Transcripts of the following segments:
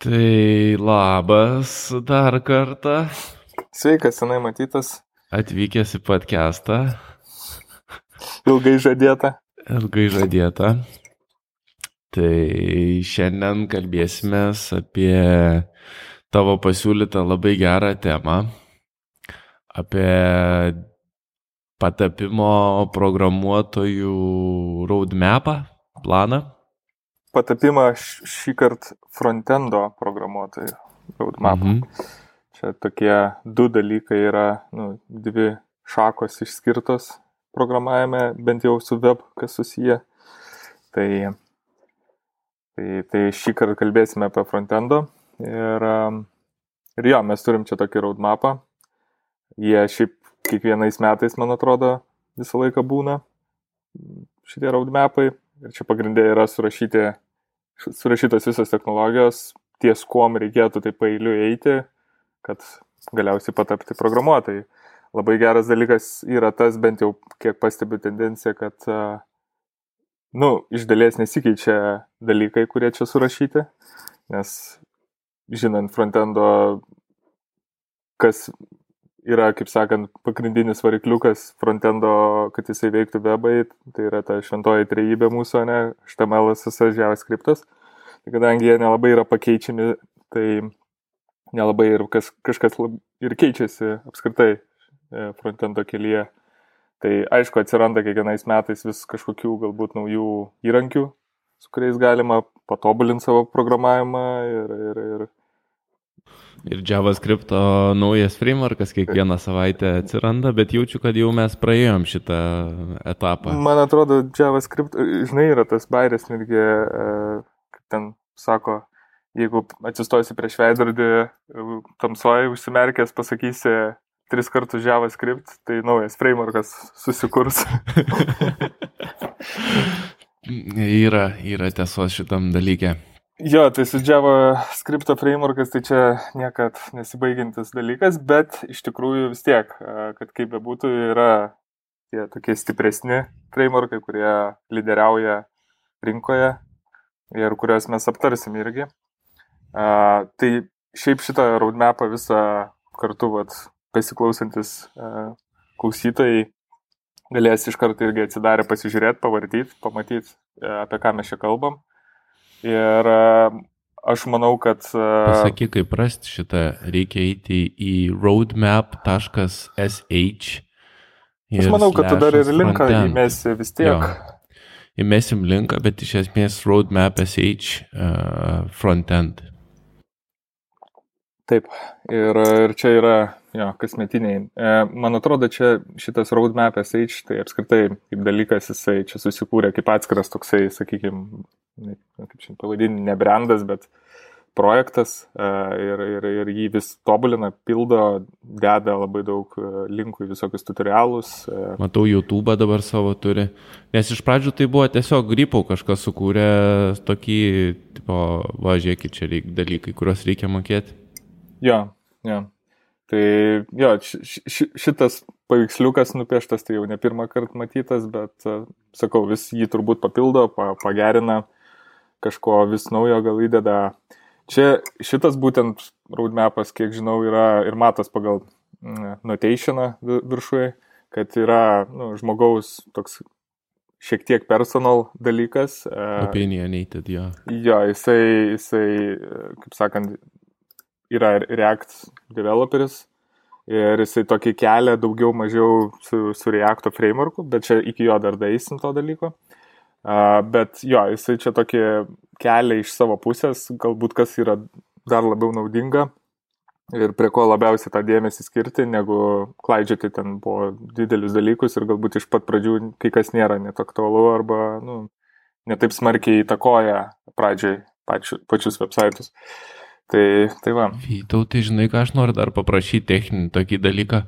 Tai labas dar kartą. Sveikas, senai matytas. Atvykęs į podcastą. Ilgai žadėta. Ilgai žadėta. Tai šiandien kalbėsime apie tavo pasiūlytą labai gerą temą. Apie patapimo programuotojų roadmapą, planą patapimą šį kartą frontendo programuotojų roadmap. Mhm. Čia tokie du dalykai yra, nu, dvi šakos išskirtos programavime, bent jau su web, kas susiję. Tai, tai, tai šį kartą kalbėsime apie frontendo. Ir, um, ir jo, mes turim čia tokį roadmapą. Jie šiaip kiekvienais metais, man atrodo, visą laiką būna šitie roadmapai. Ir čia pagrindė yra surašyti, surašytos visos technologijos, ties kuom reikėtų taip pailiu eiti, kad galiausiai patapti programuotojai. Labai geras dalykas yra tas, bent jau kiek stebiu tendenciją, kad, nu, iš dalies nesikeičia dalykai, kurie čia surašyti, nes žinant frontendo, kas yra, kaip sakant, pagrindinis varikliukas frontendo, kad jisai veiktų webai, tai yra ta šventoji trejybė mūsų, ne, HTML, CSS, JavaScript. Tai kadangi jie nelabai yra pakeičiami, tai nelabai ir kas, kažkas lab, ir keičiasi apskritai e, frontendo kelyje. Tai aišku, atsiranda kiekvienais metais vis kažkokių galbūt naujų įrankių, su kuriais galima patobulinti savo programavimą ir, ir, ir Ir JavaScript naujas frameworkas kiekvieną savaitę atsiranda, bet jaučiu, kad jau mes praėjom šitą etapą. Man atrodo, JavaScript, žinai, yra tas bairis netgi, e, kaip ten sako, jeigu atsistosi prieš veidrodį, tamsoje užsimerkęs, pasakysi tris kartus JavaScript, tai naujas frameworkas susikurs. yra, yra tiesos šitam dalykė. Jo, tai su JavaScript frameworkas tai čia niekad nesibaigiantis dalykas, bet iš tikrųjų vis tiek, kad kaip bebūtų, yra tie tokie stipresni frameworkai, kurie lyderiauja rinkoje ir kuriuos mes aptarsim irgi. A, tai šiaip šitą roadmapą visą kartu, vat, besiklausantis a, klausytojai galės iš karto irgi atsidarę pasižiūrėti, pavartyti, pamatyti, apie ką mes čia kalbam. Ir e, aš manau, kad... E, Pasakyk, kaip rasti šitą, reikia eiti į roadmap.sh. Aš manau, kad tu dar ir linką įmesi vis tiek. Jo. Įmesim linką, bet iš esmės roadmap.sh uh, frontend. Taip, ir, ir čia yra jo, kasmetiniai. E, man atrodo, čia šitas roadmap.sh, tai apskritai kaip dalykas, jisai čia susikūrė kaip atskiras toksai, sakykime, kaip čia pavadinti, ne brandas, bet projektas e, ir, ir, ir jį vis tobulina, pildo, deda labai daug e, linkų į visokius tutorialus. E. Matau, YouTube dabar savo turi. Nes iš pradžių tai buvo tiesiog gripau kažkas sukūrė tokį, tipo, važiuokit, čia reik, dalykai, kuriuos reikia mokėti. Jo, jo. Tai jo, šitas paveiksliukas nupieštas tai jau ne pirmą kartą matytas, bet sakau, vis jį turbūt papildo, pa, pagerina. Uh, kažko vis naujo gal įdeda. Čia šitas būtent roadmapas, kiek žinau, yra ir matas pagal mm, notationą viršuje, kad yra nu, žmogaus toks šiek tiek personal dalykas. E, Opinionated, jo. Jo, jisai, jisai, kaip sakant, yra React developeris ir jisai tokį kelią daugiau mažiau su, su Reacto frameworku, bet čia iki jo dar daisim to dalyko. Uh, Bet jo, jisai čia tokį kelią iš savo pusės, galbūt kas yra dar labiau naudinga ir prie ko labiausiai tą dėmesį skirti, negu klaidžioti ten po didelius dalykus ir galbūt iš pat pradžių kai kas nėra net aktualu arba nu, netaip smarkiai įtakoja pradžiai pačiu, pačius websaitus. Tai, tai va. Vytau, tai žinai, ką aš noriu dar paprašyti techninį tokį dalyką.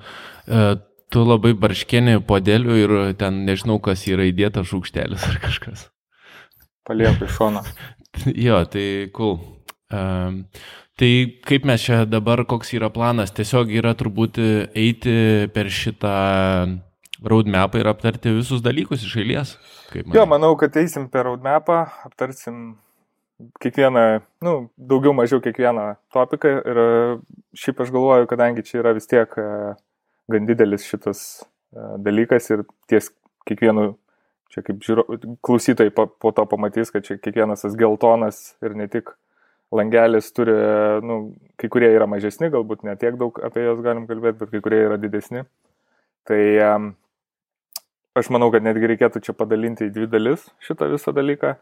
E, tu labai barškėni podeliu ir ten nežinau, kas yra įdėta šūkštelis ar kažkas. Palieku iš šono. jo, tai cool. Um, tai kaip mes čia dabar, koks yra planas? Tiesiog yra turbūt eiti per šitą roadmapą ir aptarti visus dalykus iš eilės. Jo, manau, kad eisim per roadmapą, aptarsim kiekvieną, nu, daugiau mažiau kiekvieną topiką ir šiaip aš galvoju, kadangi čia yra vis tiek gan didelis šitas dalykas ir ties kiekvienu, čia kaip žiūro, klausytojai po, po to pamatys, kad čia kiekvienas tas geltonas ir ne tik langelis turi, nu, kai kurie yra mažesni, galbūt ne tiek daug apie juos galim kalbėti, bet kai kurie yra didesni. Tai aš manau, kad netgi reikėtų čia padalinti į dvi dalis šitą visą dalyką.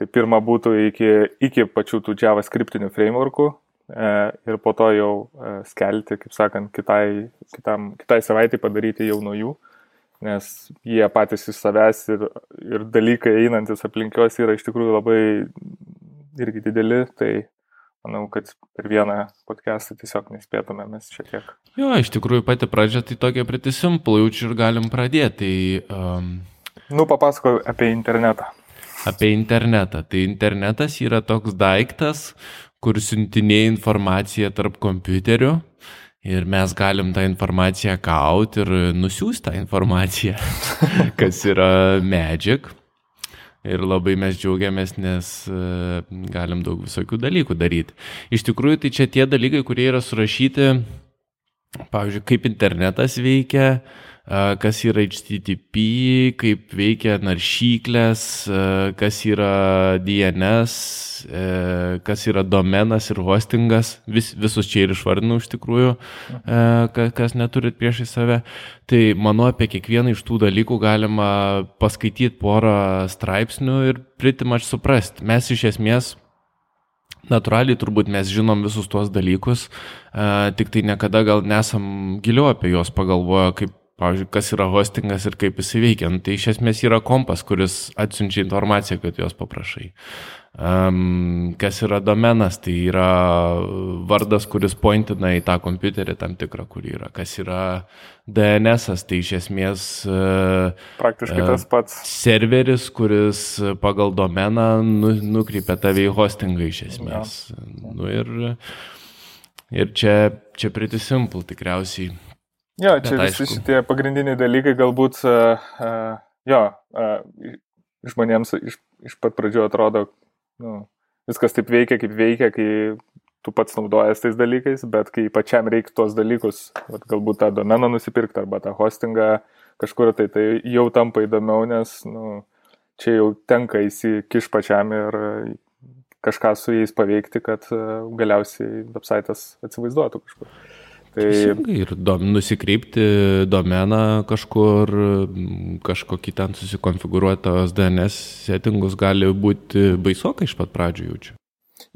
Tai pirma būtų iki, iki pačių tų JavaScriptinių frameworkų e, ir po to jau e, skelti, kaip sakant, kitai, kitam, kitai savaitai padaryti jau nuo jų, nes jie patys iš savęs ir, ir dalykai einantis aplinkios yra iš tikrųjų labai irgi dideli, tai manau, kad per vieną podcastą tiesiog nespėtume mes šiek tiek. Jo, iš tikrųjų pati pradžia tai tokia pretty simple, jaučiu ir galim pradėti. Tai, um, nu, papasakau apie internetą. Apie internetą. Tai internetas yra toks daiktas, kur siuntinėja informaciją tarp kompiuterių ir mes galim tą informaciją gauti ir nusiųsti tą informaciją, kas yra Magic. Ir labai mes džiaugiamės, nes uh, galim daug visokių dalykų daryti. Iš tikrųjų, tai čia tie dalykai, kurie yra surašyti, pavyzdžiui, kaip internetas veikia, uh, kas yra HTTP, kaip veikia naršyklės, kas yra DNS, kas yra domenas ir hostingas, vis, visus čia ir išvardinau iš tikrųjų, kas neturit priešai save. Tai manau, apie kiekvieną iš tų dalykų galima paskaityti porą straipsnių ir pritimač suprasti. Mes iš esmės Naturaliai turbūt mes žinom visus tuos dalykus, tik tai niekada gal nesam giliau apie juos pagalvoję, kaip pavyzdžiui, kas yra hostingas ir kaip jis veikia. Nu, tai iš esmės yra kompas, kuris atsiunčia informaciją, kad jos paprašai. Um, kas yra domenas, tai yra vardas, kuris pointina į tą kompiuterį tam tikrą, kur yra. Kas yra DNS, tai iš esmės uh, praktiškai tas pats. Serveris, kuris pagal domeną nu, nukreipia tave į hostingą iš esmės. Ja. Nu, ir, ir čia, čia pretty simple tikriausiai. Jo, čia Bet, visi aišku. šitie pagrindiniai dalykai galbūt, uh, uh, jo, uh, žmonėms iš, iš pat pradžių atrodo, nu, viskas taip veikia, kaip veikia, kai tu pats naudojas tais dalykais, bet kai pačiam reikia tuos dalykus, vat, galbūt tą domeną nusipirkti arba tą hostingą kažkur, tai tai jau tampa įdomiau, nes nu, čia jau tenka įsikiš pačiam ir kažką su jais paveikti, kad galiausiai website'as atsivaizduotų kažkur. Tai ir dom, nusikreipti domeną kažkur, kažkokį ten susikonfigūruotos DNS settingus gali būti baisokai iš pat pradžių jaučiu.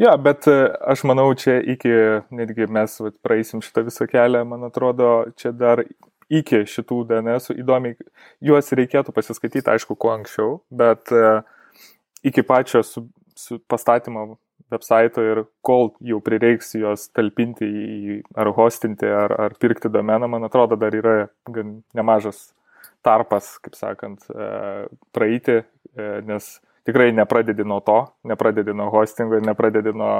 Jo, bet e, aš manau, čia iki, netgi mes vat, praeisim šitą visą kelią, man atrodo, čia dar iki šitų DNS įdomiai, juos reikėtų pasiskaityti, aišku, kuo anksčiau, bet uh, iki pačio su, su pastatymo website ir kol jau prireiks juos talpinti į ar hostinti, ar, ar pirkti domeną, man atrodo, dar yra gan nemažas tarpas, kaip sakant, e, praeiti, e, nes tikrai nepradedi nuo to, nepradedi nuo hostingo ir nepradedi nuo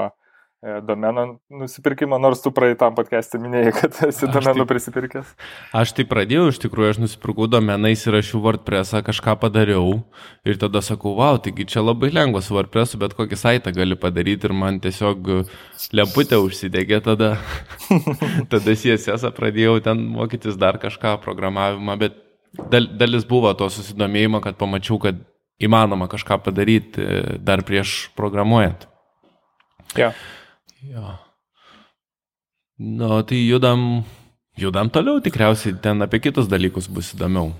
domeno nusipirkimo, nors tu praeitam podcast'e minėjai, kad esi domenų taip, prisipirkęs. Aš tai pradėjau, iš tikrųjų, aš nusipirkau domeną, įsirašiau WordPress'ą, kažką padariau ir tada sakau, wow, taigi čia labai lengva su WordPress'u, bet kokį saitą gali padaryti ir man tiesiog lemputė užsidegė tada. tada CSS pradėjau ten mokytis dar kažką, programavimą, bet dal, dalis buvo to susidomėjimo, kad pamačiau, kad įmanoma kažką padaryti e, dar prieš programuojant. Yeah. Jo. Nu, tai judam, judam toliau, tikriausiai ten apie kitus dalykus bus įdomiau.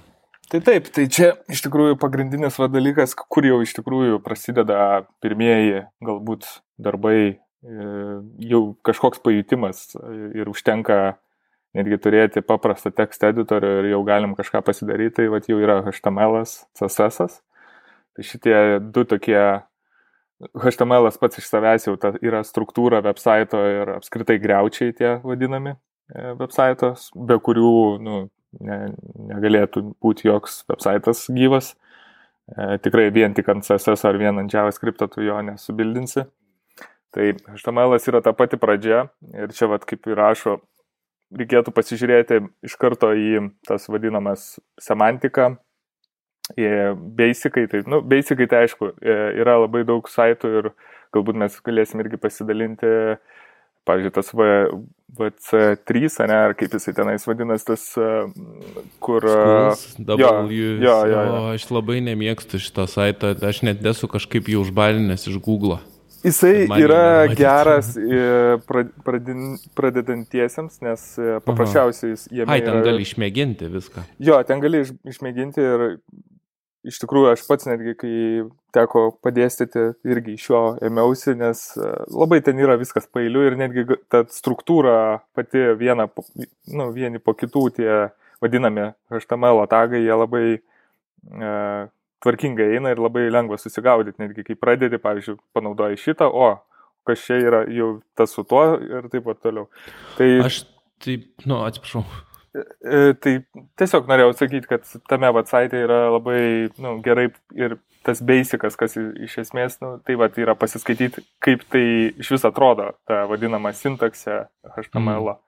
Tai taip, tai čia iš tikrųjų pagrindinis va dalykas, kur jau iš tikrųjų prasideda pirmieji galbūt darbai, e, jau kažkoks pajutimas ir užtenka netgi turėti paprastą tekstą editorių ir jau galim kažką pasidaryti, tai va jau yra HTML, CSS. Tai šitie du tokie HTML pats iš savęs jau ta, yra struktūra website ir apskritai greučiai tie vadinami e, website'os, be kurių nu, ne, negalėtų būti joks website'as gyvas. E, tikrai vien tik ant CSS ar vien ant JavaScript tu jo nesubildinsi. Tai HTML yra ta pati pradžia ir čia vad kaip ir rašo, reikėtų pasižiūrėti iš karto į tas vadinamas semantiką, Basicai, tai, nu, basicai tai aišku, e, yra labai daug saitų ir galbūt mes galėsim irgi pasidalinti, pavyzdžiui, tas v, VC3, ne, ar kaip jisai tenais vadinasi, tas, kur... Schools, jo, jo, jo, jo, jo. O, aš labai nemėgstu šitą saitą, aš net esu kažkaip jau užbalinęs iš Google. Jisai yra jį geras e, pradedantiesiems, nes e, paprasčiausiai jis jame Ai, ten yra... gali išmėginti viską. Jo, ten gali iš, išmėginti ir iš tikrųjų aš pats netgi, kai teko padėstyti, irgi iš jo ėmiausi, nes e, labai ten yra viskas pailiu ir netgi ta struktūra pati viena, nu, vieni po kitų tie vadinami HTML tagai, jie labai e, tvarkingai eina ir labai lengva susigaudyti, netgi kai pradedi, pavyzdžiui, panaudoji šitą, o kas čia yra jau tas su tuo ir taip pat toliau. Tai Aš taip, nu, atsiprašau. E, Tai tiesiog norėjau sakyti, kad tame website yra labai nu, gerai ir tas basicas, kas iš esmės, nu, tai va, yra pasiskaityti, kaip tai iš vis atrodo, ta vadinama sintaksė HTML. -o.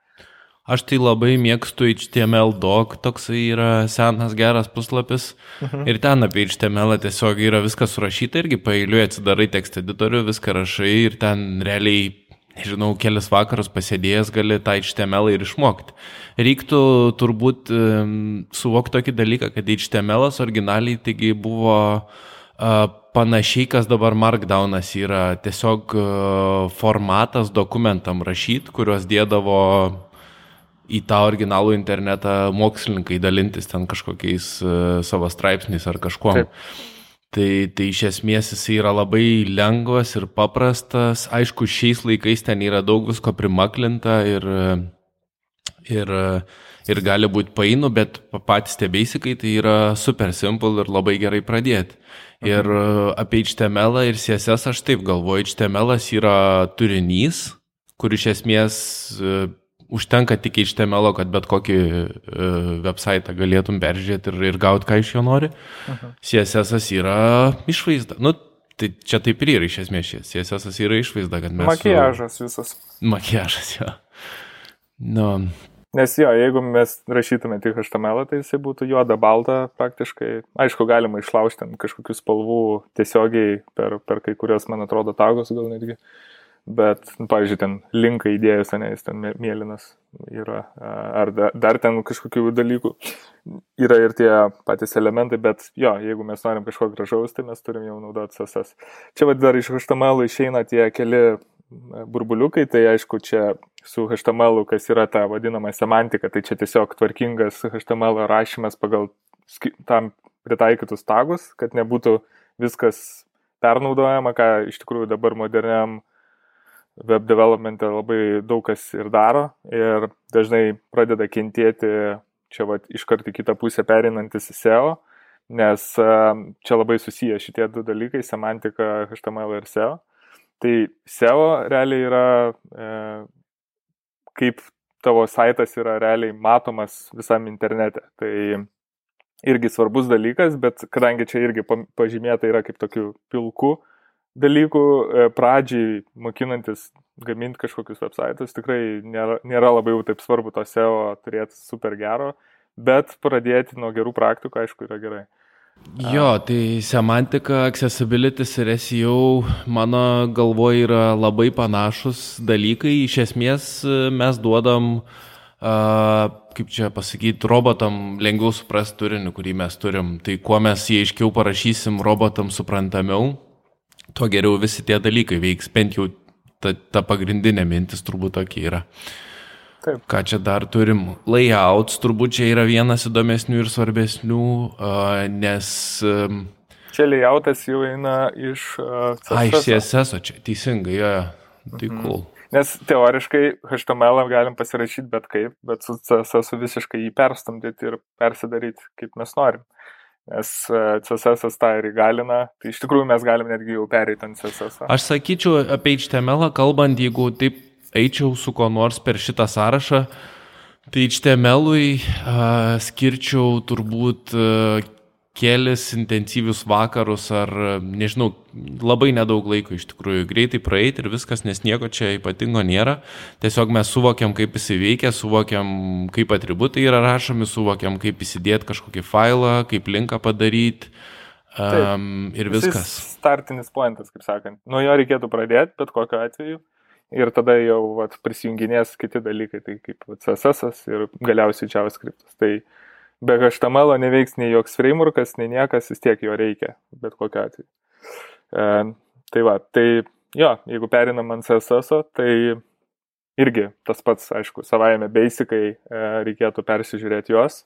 Aš tai labai mėgstu HTML doc, toksai yra senas geras puslapis. Mhm. Ir ten apie HTML tiesiog yra viskas surašyta irgi pailiui atsidarai tekst editorių, viską rašai ir ten realiai, nežinau, kelias vakarus pasėdėjęs gali tą HTML ir išmokti. Reiktų turbūt um, suvokti tokį dalyką, kad HTML originaliai taigi buvo uh, panašiai, kas dabar Markdownas yra tiesiog uh, formatas dokumentam rašyti, kuriuos dėdavo į tą originalų internetą mokslininkai dalintis ten kažkokiais uh, savo straipsniais ar kažkuo. Taip. Tai, tai iš esmės jis yra labai lengvas ir paprastas. Aišku, šiais laikais ten yra daug visko primaklinta ir, ir, ir gali būti painu, bet patys tie beisikai tai yra super simple ir labai gerai pradėti. Ir uh, apie HTML ir CSS aš taip galvoju, HTML yra turinys, kur iš esmės užtenka tik HTML, kad bet kokį uh, website galėtum peržiūrėti ir, ir gauti, ką iš jo nori. CSS yra išvaizda. Nu, tai čia taip ir yra iš esmės šis. CSS yra išvaizda, kad mes... su- Makiažas visas. Makiažas, jo. Nu, Nes jo, jeigu mes rašytume tik HTML, tai jisai būtų juoda, balta praktiškai. Aišku, galima išlaužti ten kažkokių spalvų tiesiogiai per, per kai kurios, man atrodo, tagus gal netgi. Bet, nu, pavyzdžiui, ten linką įdėjus, ne, jis ten mė- mėlynas yra. Ar da- dar ten kažkokių dalykų. Yra ir tie patys elementai, bet jo, jeigu mes norim kažko gražaus, tai mes turim jau naudoti CSS. Čia vad dar iš HTML išeina tie keli e, burbuliukai, tai aišku, čia su HTML, kas yra ta vadinama semantika, tai čia tiesiog tvarkingas HTML rašymas pagal tam pritaikytus tagus, kad nebūtų viskas pernaudojama, ką iš tikrųjų dabar moderniam web developmente labai daug kas ir daro ir dažnai pradeda kentėti čia va iškart į kitą pusę pereinantis į SEO, nes a, čia labai susiję šitie du dalykai - semantika HTML ir SEO. Tai SEO realiai yra, e, kaip tavo saitas yra realiai matomas visam internete. Tai irgi svarbus dalykas, bet kadangi čia irgi pažymėta yra kaip tokių pilkų dalykų, e, pradžiai mokinantis gaminti kažkokius websaitus, tikrai nėra, nėra labai jau taip svarbu to SEO turėti super gero, bet pradėti nuo gerų praktikų, aišku, yra gerai. Jo, tai semantika, accessibilities ir SEO mano galvoje yra labai panašus dalykai. Iš esmės e, mes duodam, kaip čia pasakyti, robotam lengviau suprasti turinį, kurį mes turim. Tai kuo mes jį aiškiau parašysim robotam suprantamiau, tuo geriau visi tie dalykai veiks. Bent jau ta, ta pagrindinė mintis turbūt tokia yra. Taip. Ką čia dar turim? Layouts turbūt čia yra vienas įdomesnių ir svarbesnių, a, nes... am, Čia layoutas jau eina iš uh, Ai, iš CSS. CSS, čia teisingai, jo, jo. tai cool. Nes teoriškai HTML galim pasirašyti bet kaip, bet su CSS visiškai jį perstumdyti ir persidaryti kaip mes norim. Nes e, CSS tą ir įgalina, tai iš tikrųjų mes galim netgi jau pereiti ant CSS. Aš sakyčiau apie HTML kalbant, jeigu taip eičiau su kuo nors per šitą sąrašą, tai HTML-ui uh, skirčiau turbūt uh, kelis intensyvius vakarus ar, nežinau, labai nedaug laiko iš tikrųjų. Greitai praeiti ir viskas, nes nieko čia ypatingo nėra. Tiesiog mes suvokiam, kaip jis veikia, suvokiam, kaip atributai yra rašomi, suvokiam, kaip įsidėti kažkokį failą, kaip linką padaryti. Um, ir viskas. Startinis pointas, kaip sakant. Nuo jo reikėtų pradėti, bet kokiu atveju. Ir tada jau vat, prisijunginės kiti dalykai, tai kaip CSS ir galiausiai JavaScript. Tai be HTML neveiks nei joks frameworkas, nei niekas, vis tiek jo reikia, bet kokiu atveju. E, tai va, tai jo, jeigu perinam ant CSS, tai irgi tas pats, aišku, savaime basicai e, reikėtų persižiūrėti juos,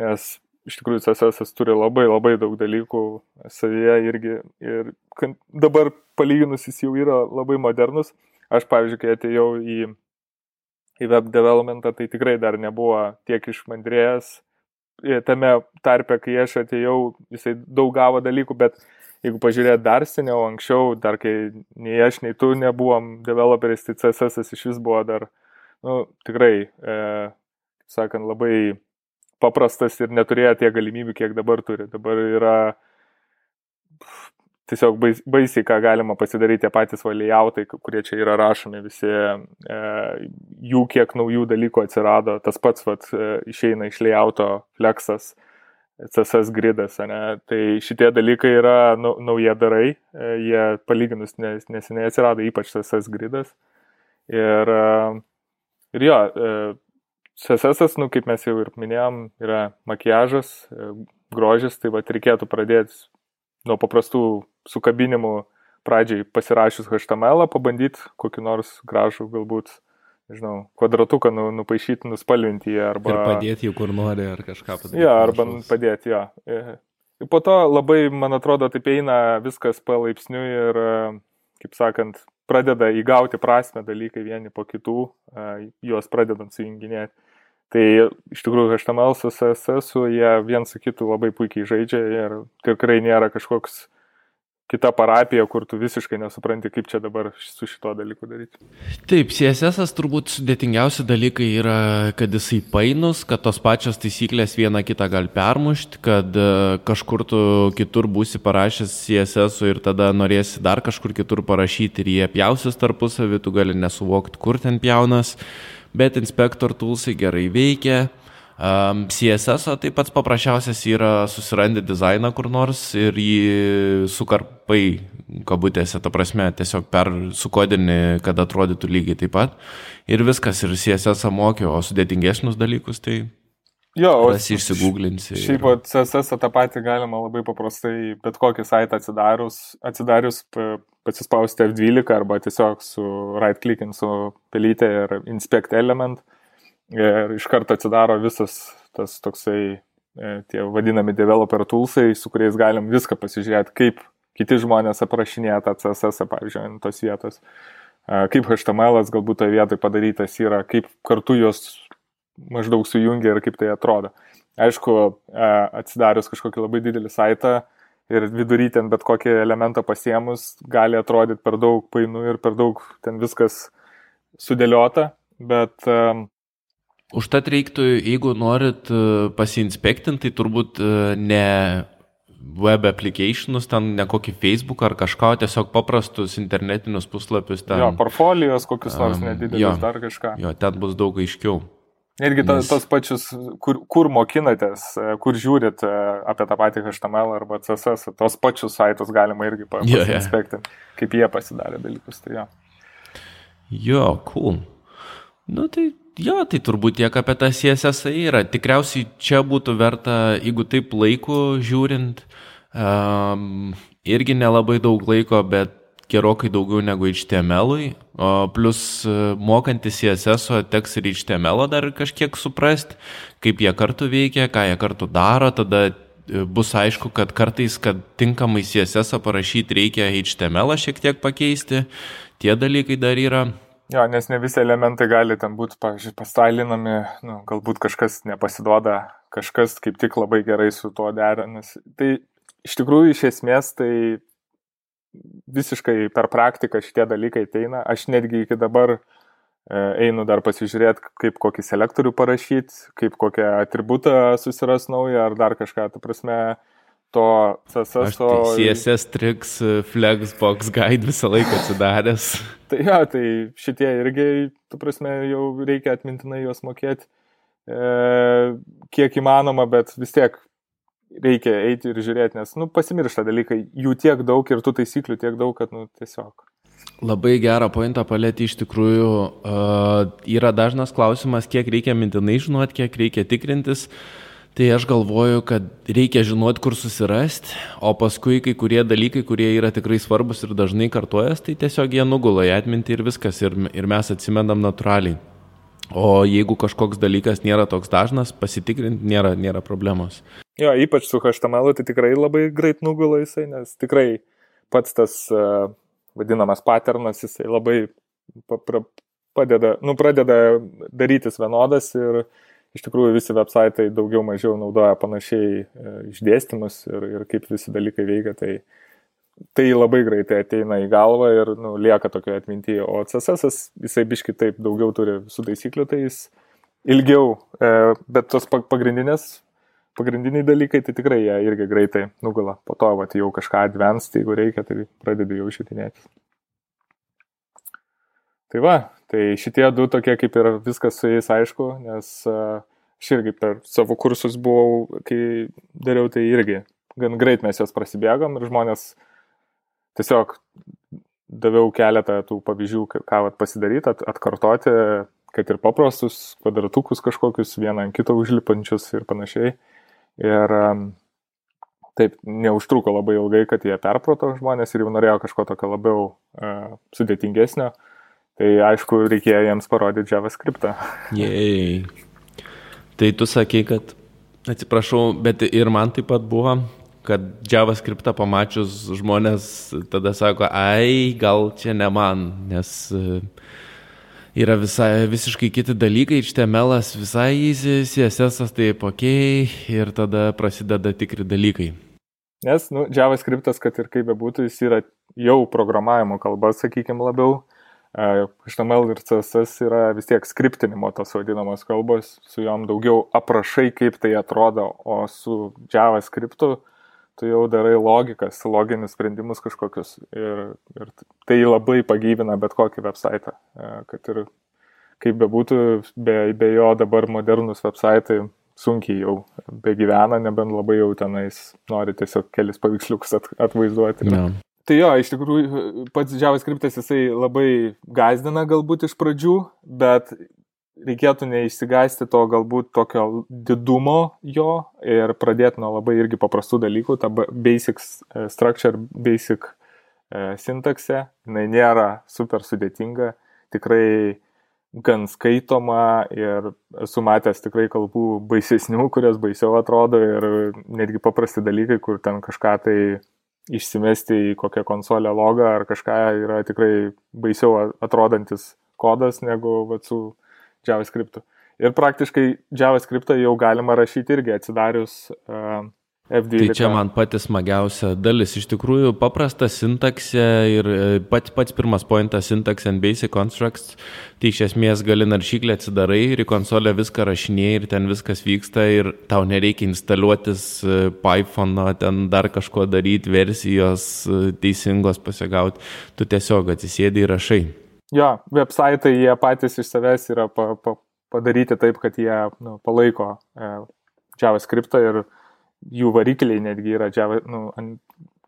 nes iš tikrųjų CSS turi labai labai daug dalykų savyje irgi. Ir dabar palyginus jis jau yra labai modernus. Aš, pavyzdžiui, kai atėjau į, į web developmentą, tai tikrai dar nebuvo tiek išmandrėjęs. Tame tarpe, kai aš atėjau, jisai daug gavo dalykų, bet jeigu pažiūrėt dar seniau, anksčiau, dar kai nei aš, nei tu nebuvom developeriais, tai CSS iš vis buvo dar, nu, tikrai, e, sakant, labai paprastas ir neturėjo tiek galimybių, kiek dabar turi. Dabar yra tiesiog bais, baisiai, ką galima pasidaryti tie patys valėjautai, kurie čia yra rašomi, visi e, jų kiek naujų dalykų atsirado, tas pats vat, e, išeina iš lėjauto flexas, CSS gridas, ne? tai šitie dalykai yra nu, nauja darai, e, jie palyginus nes, neseniai atsirado, ypač CSS gridas. Ir, e, ir jo, e, CSS, nu, kaip mes jau ir minėjom, yra makiažas, e, grožis, tai va reikėtų pradėti nuo paprastų sukabinimų pradžiai pasirašius HTML, pabandyti kokį nors gražų, galbūt, nežinau, kvadratuką nu, nupaišyti, nuspalvinti jį arba... Ir padėti jų kur nori ar kažką padaryti. Ja, arba panašaus. padėti, jo. Ja. Ir po to labai, man atrodo, taip eina viskas palaipsniui ir, kaip sakant, pradeda įgauti prasme dalykai vieni po kitų, juos pradedant sujunginėti. Tai iš tikrųjų HTML su CSS jie viens su kitu labai puikiai žaidžia ir tikrai nėra kažkoks kita parapija, kur tu visiškai nesupranti, kaip čia dabar su šito dalyku daryti. Taip, CSS turbūt sudėtingiausi dalykai yra, kad jisai painus, kad tos pačios taisyklės viena kitą gali permušti, kad e, kažkur tu kitur būsi parašęs CSS ir tada norėsi dar kažkur kitur parašyti ir jie pjausis tarpusavį, tu gali nesuvokti, kur ten pjaunas bet inspektor toolsai gerai veikia. Um, CSS tai pats paprasčiausias yra susirandi dizainą kur nors ir jį sukarpai, kabutėse, ta prasme, tiesiog per sukodini, kad atrodytų lygiai taip pat. Ir viskas, ir CSS mokė, o sudėtingesnius dalykus tai Jo, o išsigūglinsi. Šiaip ir... CSS tą patį galima labai paprastai bet kokį saitą atsidarius, atsidarius pasispausti F12 arba tiesiog su right clicking su pelytė ir inspect element ir iš karto atsidaro visas tas toksai e, tie vadinami developer toolsai, su kuriais galim viską pasižiūrėti, kaip kiti žmonės aprašinėja tą CSS, pavyzdžiui, ant tos vietos, e, kaip HTML galbūt toje vietoje padarytas yra, kaip kartu juos maždaug sujungia ir kaip tai atrodo. Aišku, e, atsidarius kažkokį labai didelį saitą ir vidury ten bet kokį elementą pasiemus, gali atrodyti per daug painu ir per daug ten viskas sudėliota, bet... Um, Užtat reiktų, jeigu norit pasiinspektinti, tai turbūt ne web applicationus, ten ne kokį Facebook ar kažką, tiesiog paprastus internetinius puslapius. Ten, jo, portfolijos kokius nors um, nedidelius, jo, dar kažką. Jo, ten bus daug aiškiau. Irgi ta, Nes... tos pačius, kur, kur mokinatės, e, kur žiūrit e, apie tą patį HTML arba CSS, tos pačius saitus galima irgi pasiinspekti, yeah, yeah. kaip jie pasidarė dalykus. Tai jo. jo, cool. Nu tai jo, tai turbūt tiek apie tą CSS yra. Tikriausiai čia būtų verta, jeigu taip laiku žiūrint, um, irgi nelabai daug laiko, bet gerokai daugiau negu HTML-ui, o plus e, mokantis CSS teks ir HTML dar kažkiek suprasti, kaip jie kartu veikia, ką jie kartu daro, tada e, bus aišku, kad kartais, kad tinkamai CSS parašyti reikia HTML šiek tiek pakeisti, tie dalykai dar yra. Jo, nes ne visi elementai gali ten būti, pavyzdžiui, pastailinami, nu, galbūt kažkas nepasiduoda, kažkas kaip tik labai gerai su tuo derinasi. Tai iš tikrųjų, iš esmės, tai visiškai per praktiką šitie dalykai ateina. Aš netgi iki dabar e, einu dar pasižiūrėti, kaip kokį selektorių parašyti, kaip kokią atributą susiras naują ar dar kažką. Tu prasme, to CSS. Tai CSS Tricks, Flexbox Guide visą laiką atsidaręs. tai jo, tai šitie irgi, tu prasme, jau reikia atmintinai juos mokėti, e, kiek įmanoma, bet vis tiek reikia eiti ir žiūrėti, nes, nu, pasimiršta dalykai, jų tiek daug ir tų taisyklių tiek daug, kad, nu, tiesiog. Labai gerą pointą palėti iš tikrųjų. Uh, yra dažnas klausimas, kiek reikia mintinai žinoti, kiek reikia tikrintis. Tai aš galvoju, kad reikia žinoti, kur susirasti, o paskui kai kurie dalykai, kurie yra tikrai svarbus ir dažnai kartuojas, tai tiesiog jie nugula į atmintį ir viskas, ir, ir mes atsimendam natūraliai. O jeigu kažkoks dalykas nėra toks dažnas, pasitikrinti nėra, nėra problemos. Jo, ypač su HTML tai tikrai labai greit nugula jisai, nes tikrai pats tas uh, vadinamas paternas, jisai labai padeda, nu, pradeda darytis vienodas ir iš tikrųjų visi websaitai daugiau mažiau naudoja panašiai e, išdėstymus ir, ir kaip visi dalykai veikia, tai, tai labai greitai ateina į galvą ir nu, lieka tokioje atmintyje. O CSS jisai biški taip daugiau turi visų taisyklių, tai jis ilgiau, e, bet tos pagrindinės pagrindiniai dalykai, tai tikrai jie irgi greitai nugula. Po to, va, jau kažką advanced, jeigu reikia, tai pradedi jau išvitinėti. Tai va, tai šitie du tokie kaip ir viskas su jais aišku, nes aš irgi per savo kursus buvau, kai dariau tai irgi gan greit mes juos prasibėgom ir žmonės tiesiog daviau keletą tų pavyzdžių, ką vat, pasidaryti, at, atkartoti, kad ir paprastus kvadratukus kažkokius, vieną ant kito užlipančius ir panašiai. Ir taip, neužtruko labai ilgai, kad jie perprato žmonės ir jau norėjo kažko tokio labiau uh, sudėtingesnio. Tai aišku, reikėjo jiems parodyti JavaScriptą. Jei. Tai tu sakei, kad, atsiprašau, bet ir man taip pat buvo, kad JavaScriptą pamačius žmonės tada sako, ai, gal čia ne man, nes uh, yra visai, visiškai kiti dalykai, HTML visai easy, CSS taip ok ir tada prasideda tikri dalykai. Nes, nu, JavaScriptas, kad ir kaip bebūtų, jis yra jau programavimo kalba, sakykime, labiau. HTML ir CSS yra vis tiek skriptinimo tos vadinamos kalbos, su juom daugiau aprašai, kaip tai atrodo, o su JavaScriptu tu jau darai logikas, loginius sprendimus kažkokius. Ir, ir tai labai pagyvina bet kokį website. Kad ir kaip bebūtų, be, be jo dabar modernus website sunkiai jau begyvena, nebent labai jau tenais nori tiesiog kelis paveiksliukus at, atvaizduoti. No. Tai jo, iš tikrųjų, pats JavaScriptas jisai labai gazdina galbūt iš pradžių, bet reikėtų neišsigasti to galbūt tokio didumo jo ir pradėti nuo labai irgi paprastų dalykų, ta basic e, structure, basic e, sintaksė, jinai nėra super sudėtinga, tikrai gan skaitoma ir esu matęs tikrai kalbų baisesnių, kurios baisiau atrodo ir netgi paprasti dalykai, kur ten kažką tai išsimesti į kokią konsolę logą ar kažką yra tikrai baisiau atrodantis kodas negu vat, su JavaScript. Ir praktiškai JavaScript jau galima rašyti irgi atsidarius uh, F12. Tai čia man pati smagiausia dalis. Iš tikrųjų, paprasta sintaksė ir e, pats, pats pirmas pointas syntax and basic constructs. Tai iš esmės gali naršyklę atsidarai ir į konsolę viską rašinėjai ir ten viskas vyksta ir tau nereikia instaliuotis e, Python, ten dar kažko daryti, versijos teisingos pasigauti. Tu tiesiog atsisėdi ir rašai. Jo, websaitai jie patys iš savęs yra pa, pa, padaryti taip, kad jie nu, palaiko e, JavaScript ir jų varikliai netgi yra Java, nu, an,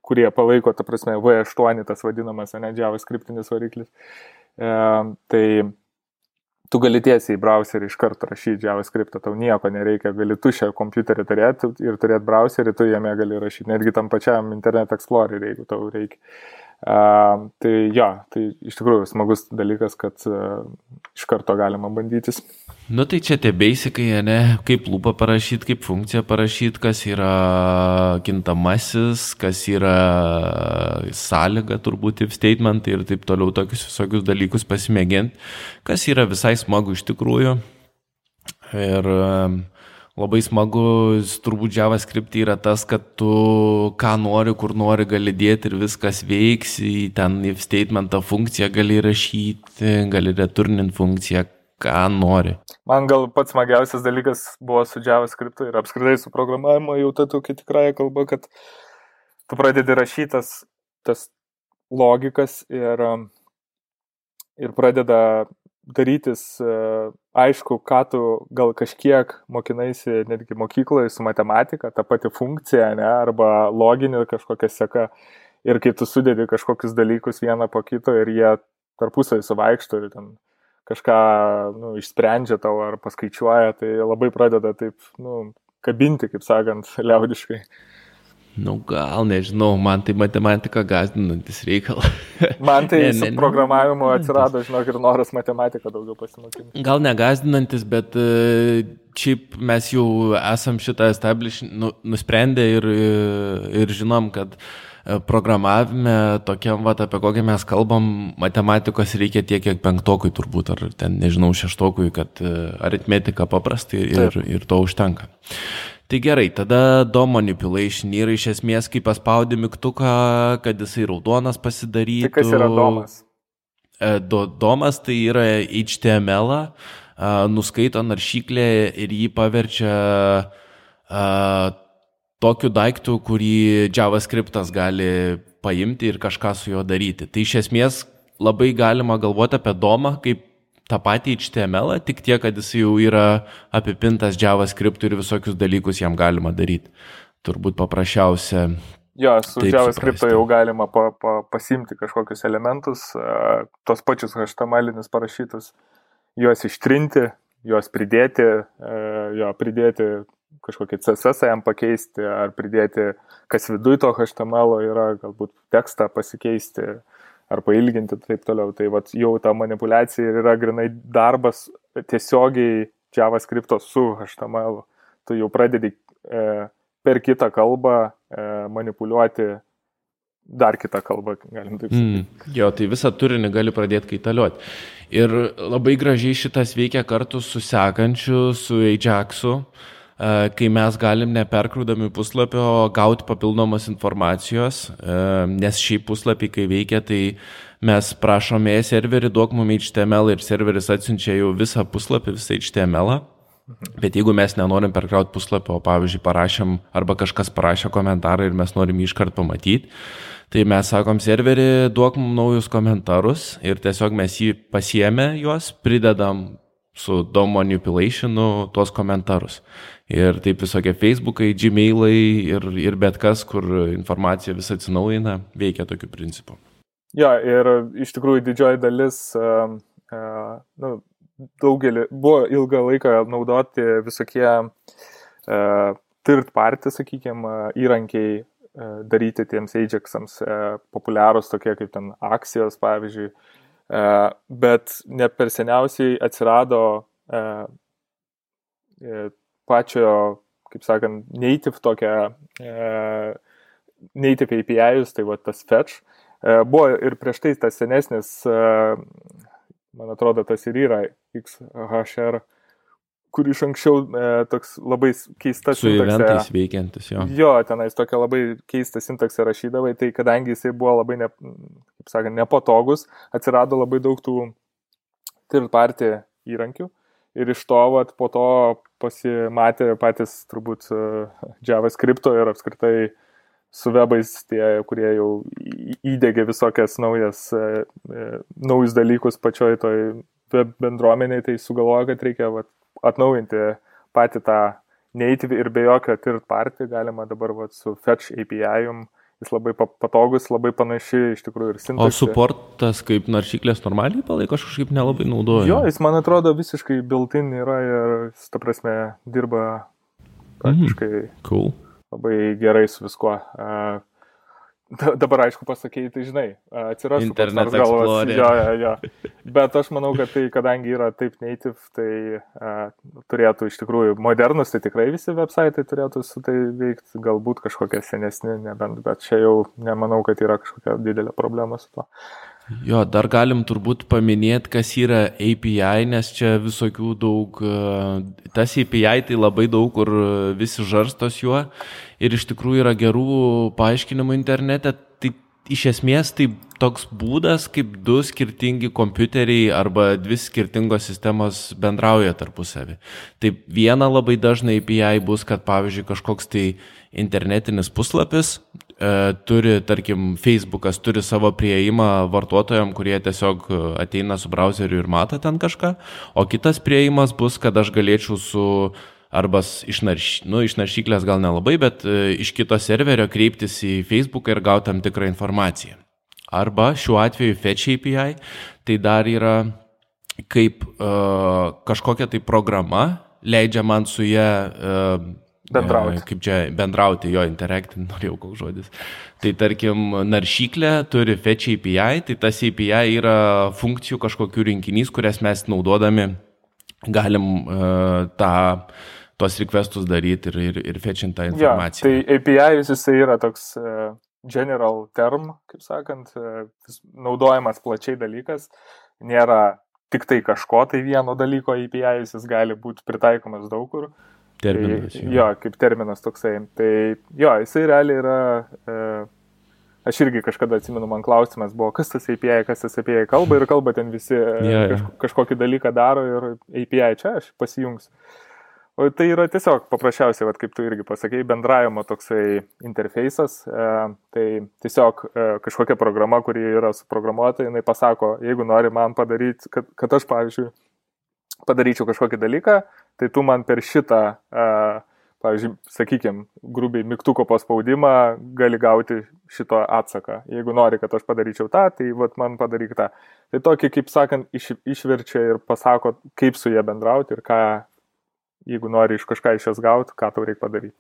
kurie palaiko, ta prasme, V8 tas vadinamas, ne JavaScriptinis variklis. E, tai tu gali tiesiai į browserį iš karto rašyti JavaScript, tau nieko nereikia, gali tušę kompiuterį turėti ir turėti browserį, tu jame gali rašyti, netgi tam pačiam Internet Explorer, jeigu tau reikia. Uh, tai jo, tai iš tikrųjų smagus dalykas, kad uh, iš karto galima bandytis. Nu tai čia tie basicai, ne, kaip lūpą parašyti, kaip funkciją parašyti, kas yra kintamasis, kas yra sąlyga, turbūt if statement ir taip toliau tokius visokius dalykus pasimėginti, kas yra visai smagu iš tikrųjų. Ir uh, labai smagus turbūt JavaScript yra tas, kad tu ką nori, kur nori gali dėti ir viskas veiks, į ten if statementą funkciją gali rašyti, gali returnint funkciją, ką nori. Man gal pats smagiausias dalykas buvo su JavaScript ir apskritai su programavimu jau ta tokia tikrąją kalba, kad tu pradedi rašytas tas logikas ir, ir pradeda darytis aišku, ką tu gal kažkiek mokinaisi netgi mokykloje su matematika, ta pati funkcija, ne, arba loginė kažkokia seka. Ir kai tu sudedi kažkokius dalykus vieną po kito ir jie tarpusavį suvaikšto ir ten kažką nu, išsprendžia tau ar paskaičiuoja, tai labai pradeda taip nu, kabinti, kaip sakant, liaudiškai. Nu, gal nežinau, man tai matematika gazdinantis reikalas. Man tai ne, ne, su programavimu atsirado, žinok, ir noras matematiką daugiau pasimokinti. Gal negazdinantis, bet e, šiaip mes jau esam šitą establish nu, nusprendę ir, ir žinom, kad e, programavime tokiam, va, apie kokią mes kalbam, matematikos reikia tiek, kiek penktokui turbūt, ar ten, nežinau, šeštokui, kad e, aritmetika paprastai ir, Taip. ir to užtenka. Tai gerai, tada DOM manipulation yra iš esmės, kai paspaudi mygtuką, kad jisai raudonas pasidarytų. Tai kas yra DOMas? E, do, DOMas tai yra HTML, nuskaito naršyklę ir jį paverčia a, tokiu daiktu, kurį JavaScriptas gali paimti ir kažką su juo daryti. Tai iš esmės labai galima galvoti apie DOMą kaip tą patį HTML, tik tiek, kad jis jau yra apipintas JavaScript ir visokius dalykus jam galima daryti. Turbūt paprasčiausia. Jo, su JavaScript jau galima pa, pa, pasimti kažkokius elementus, tos pačius HTML parašytus, juos ištrinti, juos pridėti, jo, pridėti kažkokį CSS jam pakeisti, ar pridėti, kas viduj to HTML yra, galbūt tekstą pasikeisti, uh, ar pailginti ir taip toliau. Tai vat, jau ta manipulacija yra grinai darbas tiesiogiai JavaScript su HTML. Tu jau pradedi e, per kitą kalbą e, manipuliuoti dar kitą kalbą, galim taip sakyti. Mm, jo, tai visą turinį gali pradėti kaitaliuoti. Ir labai gražiai šitas veikia kartu su sekančiu, su Ajaxu. E, kai mes galim neperkrūdami puslapio gauti papildomos informacijos, e, nes šiaip puslapį, kai veikia, tai mes prašome serverį, duok mums HTML ir serveris atsiunčia jau visą puslapį, visą HTML. Bet jeigu mes nenorim perkrauti puslapio, pavyzdžiui, parašėm arba kažkas parašė komentarą ir mes norim jį iškart pamatyti, tai mes sakom serverį, duok mums naujus komentarus ir tiesiog mes jį pasiemę juos, pridedam su DOM manipulationu tuos komentarus. Ir taip visokie Facebookai, Gmailai ir, ir bet kas, kur informacija vis atsinaujina, veikia tokiu principu. Jo, ir iš tikrųjų didžioji dalis, uh, uh, nu, daugelį, buvo ilgą laiką naudoti visokie uh, third party, sakykime, įrankiai uh, daryti tiems Ajaxams, populiarūs tokie kaip ten akcijos, pavyzdžiui, bet ne per seniausiai atsirado pačio, kaip sakant, native tokią, e, native API'us, tai va tas fetch. E, buvo ir prieš tai tas senesnis, e, man atrodo, tas ir yra XHR, kur iš anksčiau e, toks labai keistas. Su eventais veikiantis, jo. Jo, tenais tokia labai keista sintaksė rašydavai, tai kadangi jisai buvo labai, ne, kaip sakant, nepatogus, atsirado labai daug tų third party įrankių ir iš to vat, po to pasimatė patys turbūt e, JavaScript ir apskritai su webais tie, kurie jau įdėgė visokias naujas, e, e, naujus dalykus pačioj toj web bendruomeniai, tai sugalvojo, kad reikia vat, atnaujinti patį tą native ir be jokio third party galima dabar vat, su Fetch API um jis labai patogus, labai panaši iš tikrųjų ir sintaksė. O suportas kaip naršyklės normaliai palaiko, aš kažkaip nelabai naudoju. Jo, jis man atrodo visiškai built-in yra ir, ta prasme, dirba praktiškai mm, cool. labai gerai su viskuo. Uh, Dabar aišku pasakėjai, tai žinai, atsirastų internetas galvos. Jo, jo, jo. Bet aš manau, kad tai, kadangi yra taip native, tai a, turėtų iš tikrųjų modernus, tai tikrai visi websaitai turėtų su tai veikti, galbūt kažkokie senesni, nebent, bet čia jau nemanau, kad yra kažkokia didelė problema su to. Jo, dar galim turbūt paminėti, kas yra API, nes čia visokių daug, tas API tai labai daug, kur visi žarstos juo ir iš tikrųjų yra gerų paaiškinimų internete. Tai iš esmės tai toks būdas, kaip du skirtingi kompiuteriai arba dvi skirtingos sistemos bendrauja tarpusavį. Tai viena labai dažnai API bus, kad pavyzdžiui kažkoks tai internetinis puslapis turi, tarkim, Facebookas turi savo prieimą vartotojams, kurie tiesiog ateina su browseriu ir mato ten kažką, o kitas prieimas bus, kad aš galėčiau su arba iš, narš, nu, iš naršyklės gal nelabai, bet e, iš kito serverio kreiptis į Facebooką ir gauti tam tikrą informaciją. Arba šiuo atveju Fetch API tai dar yra kaip uh, kažkokia tai programa leidžia man su ją uh, bendrauti. Kaip čia bendrauti, jo interacting, norėjau koks žodis. Tai tarkim, naršyklė turi Fetch API, tai tas API yra funkcijų kažkokių rinkinys, kurias mes naudodami galim uh, tą tuos requestus daryti ir, ir, ir fetchint tą informaciją. Ja, tai API jisai yra toks uh, general term, kaip sakant, uh, naudojamas plačiai dalykas, nėra tik tai kažko tai vieno dalyko API, jis gali būti pritaikomas daug kur. Terminas. Tai, jo. jo, kaip terminas toksai. Tai jo, jisai realiai yra, e, aš irgi kažkada atsimenu, man klausimas buvo, kas tas API, kas tas API kalba ir kalba ten visi e, ja, ja. Kaž, kažkokį dalyką daro ir API čia aš pasijungsiu. O tai yra tiesiog paprasčiausiai, vat, kaip tu irgi pasakėjai, bendravimo toksai interfejsas. E, tai tiesiog e, kažkokia programa, kuri yra suprogramuota, jinai pasako, jeigu nori man padaryti, kad, kad aš, pavyzdžiui, padaryčiau kažkokį dalyką, tai tu man per šitą, pavyzdžiui, sakykime, grubiai mygtuko paspaudimą gali gauti šito atsaką. Jeigu nori, kad aš padaryčiau tą, tai vat man padaryk tą. Tai tokį, kaip sakant, iš, išverčia ir pasako, kaip su jie bendrauti ir ką jeigu nori iš kažką iš jos gauti, ką tau reikia padaryti.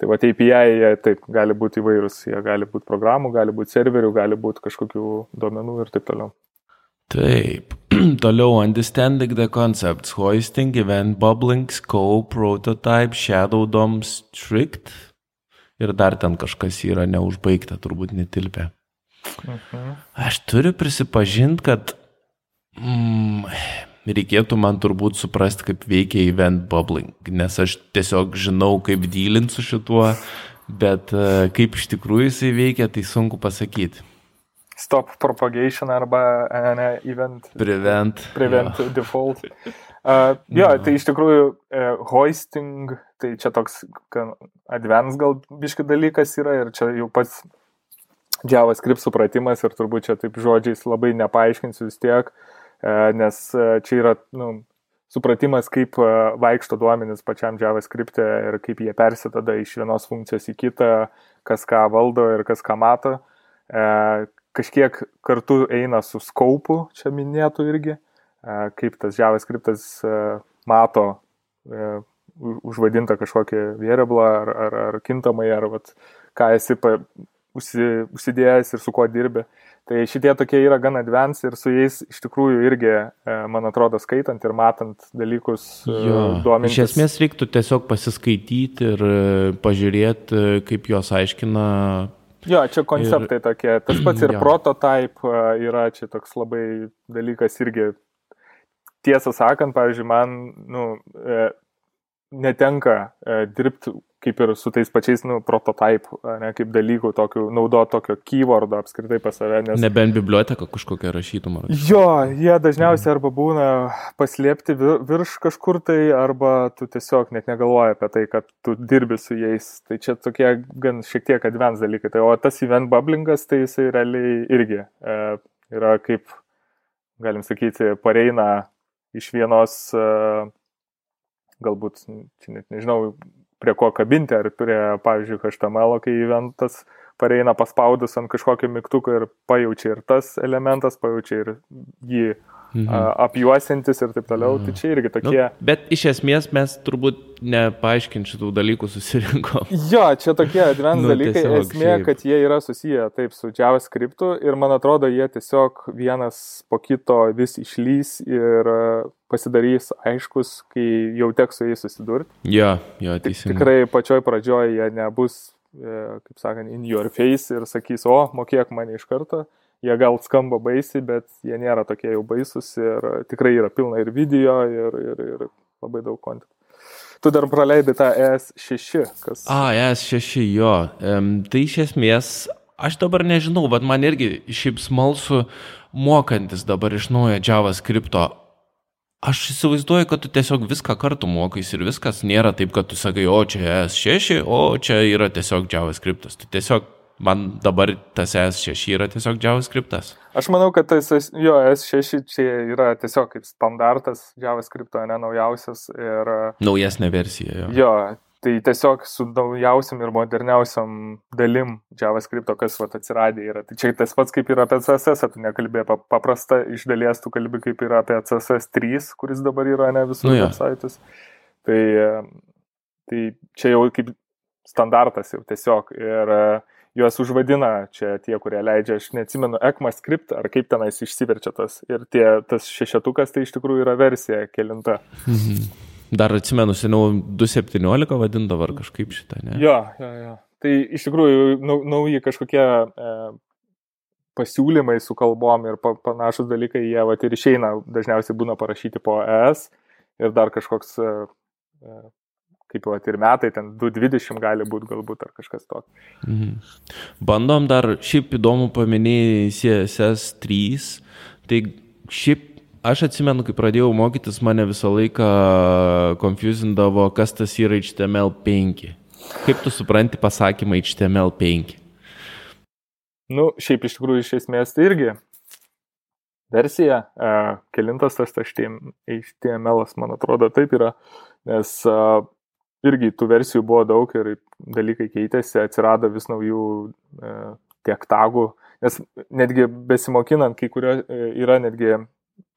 Tai va, API, jie taip, gali būti įvairūs, jie gali būti programų, gali būti serverių, gali būti kažkokių duomenų ir taip toliau. Taip, toliau understanding the concepts, hoisting, event bubbling, scope, prototype, shadow dom, strict ir dar ten kažkas yra neužbaigta, turbūt netilpė. Mhm. Aš turiu prisipažinti, kad mm, reikėtų man turbūt suprasti, kaip veikia event bubbling, nes aš tiesiog žinau, kaip dylint su šituo, bet e, kaip iš tikrųjų jisai veikia, tai sunku pasakyti. Stop propagation arba e, ne, event. Prevent. Prevent jo. default. Uh, jo, no. tai iš tikrųjų uh, hoisting, tai čia toks advanced gal biški dalykas yra ir čia jau pats JavaScript supratimas ir turbūt čia taip žodžiais labai nepaaiškinsiu vis tiek. Uh, nes e, čia yra nu, supratimas, kaip e, vaikšto duomenys pačiam JavaScript ir kaip jie persitada iš vienos funkcijos į kitą, kas ką valdo ir kas ką mato. Kažkiek kartu eina su skaupu, čia minėtų irgi, kaip tas JavaScriptas mato užvadintą kažkokį variablą ar, ar, ar kintamai, ar vat, ką esi pa, užsi, užsidėjęs ir su kuo dirbi. Tai šitie tokie yra gan advanced ir su jais iš tikrųjų irgi, e, man atrodo, skaitant ir matant dalykus, e, jo, duomenys. Iš esmės reiktų tiesiog pasiskaityti ir e, pažiūrėti, kaip juos aiškina. Jo, čia konceptai ir, tokie. Tas pats ir jo. prototype yra čia toks labai dalykas irgi. Tiesą sakant, pavyzdžiui, man nu, netenka dirbti kaip ir su tais pačiais, nu, prototype, ne, kaip dalykų, tokių, naudo tokio keywordo apskritai pas save. Nes... Nebent biblioteka kažkokią rašytum. Ar... Jo, jie dažniausiai arba būna paslėpti virš kažkur tai, arba tu tiesiog net negalvoji apie tai, kad tu dirbi su jais. Tai čia tokie gan šiek tiek advents dalykai. Tai, o tas event bubblingas, tai jisai realiai irgi e, yra kaip, galim sakyti, pareina iš vienos, e, galbūt, čia net nežinau, prie ko kabinti, ar prie, pavyzdžiui, HTML, kai eventas pareina paspaudus ant kažkokio mygtuko ir pajaučia ir tas elementas, pajaučia ir jį mhm. apjuosintis ir taip toliau. Mhm. Tai čia irgi tokie. Nu, bet iš esmės mes turbūt nepaaiškinti šitų dalykų susirinkom. Jo, čia tokie advanced nu, dalykai. Esmė, šiaip. kad jie yra susiję taip su JavaScript ir man atrodo, jie tiesiog vienas po kito vis išlys ir pasidarys aiškus, kai jau teks su jais susidurti. Jo, jo, teisingai. Tikrai pačioj pradžioje jie nebus, e, kaip sakant, in your face ir sakys, o, mokėk mane iš karto jie gal skamba baisiai, bet jie nėra tokie jau baisus ir tikrai yra pilna ir video, ir, ir, ir labai daug konteksto. Tu dar praleidai tą ES6, kas. A, ES6, jo. Um, tai iš esmės, aš dabar nežinau, bet man irgi šiaip smalsu mokantis dabar iš naujo JavaScript'o. Aš įsivaizduoju, kad tu tiesiog viską kartu mokais ir viskas nėra taip, kad tu sakai, o čia ES6, o čia yra tiesiog JavaScript'as. Tu tiesiog Man dabar tas S6 yra tiesiog JavaScriptas. Aš manau, kad tas jo S6 čia yra tiesiog kaip standartas JavaScript, ne naujausias. Ir, Naujesnė versija. Jo. jo, tai tiesiog su naujausiam ir moderniausiam dalim JavaScript, kas vat, atsiradė yra. Tai čia tas pats kaip ir apie CSS, tu nekalbėjai paprasta, iš dalies tu kalbi kaip ir apie CSS 3, kuris dabar yra ne visur nu, ja. websaitus. Tai, tai čia jau kaip standartas jau tiesiog. Ir juos užvadina čia tie, kurie leidžia, aš neatsimenu, ECMAScript ar kaip tenais išsiverčia tas. Ir tie, tas šešetukas tai iš tikrųjų yra versija kelinta. Mhm. Dar atsimenu, seniau 2.17 vadindavo ar kažkaip šitą, ne? Jo, jo, jo. Tai iš tikrųjų nau, nauji kažkokie e, pasiūlymai su kalbom ir pa, panašus dalykai, jie va ir išeina, dažniausiai būna parašyti po ES ir dar kažkoks e, e kaip jau ir metai, ten 2.20 gali būti galbūt ar kažkas tokio. Mhm. Bandom dar, šiaip įdomu paminėjai CSS 3, tai šiaip aš atsimenu, kai pradėjau mokytis, mane visą laiką confusindavo, kas tas yra HTML5. Kaip tu supranti pasakymą HTML5? Nu, šiaip iš tikrųjų iš esmės tai irgi versija, e, kelintas tas HTML, man atrodo, taip yra, nes e, irgi tų versijų buvo daug ir dalykai keitėsi, atsirado vis naujų e, tiek tagų, nes netgi besimokinant, kai kurio e, yra netgi,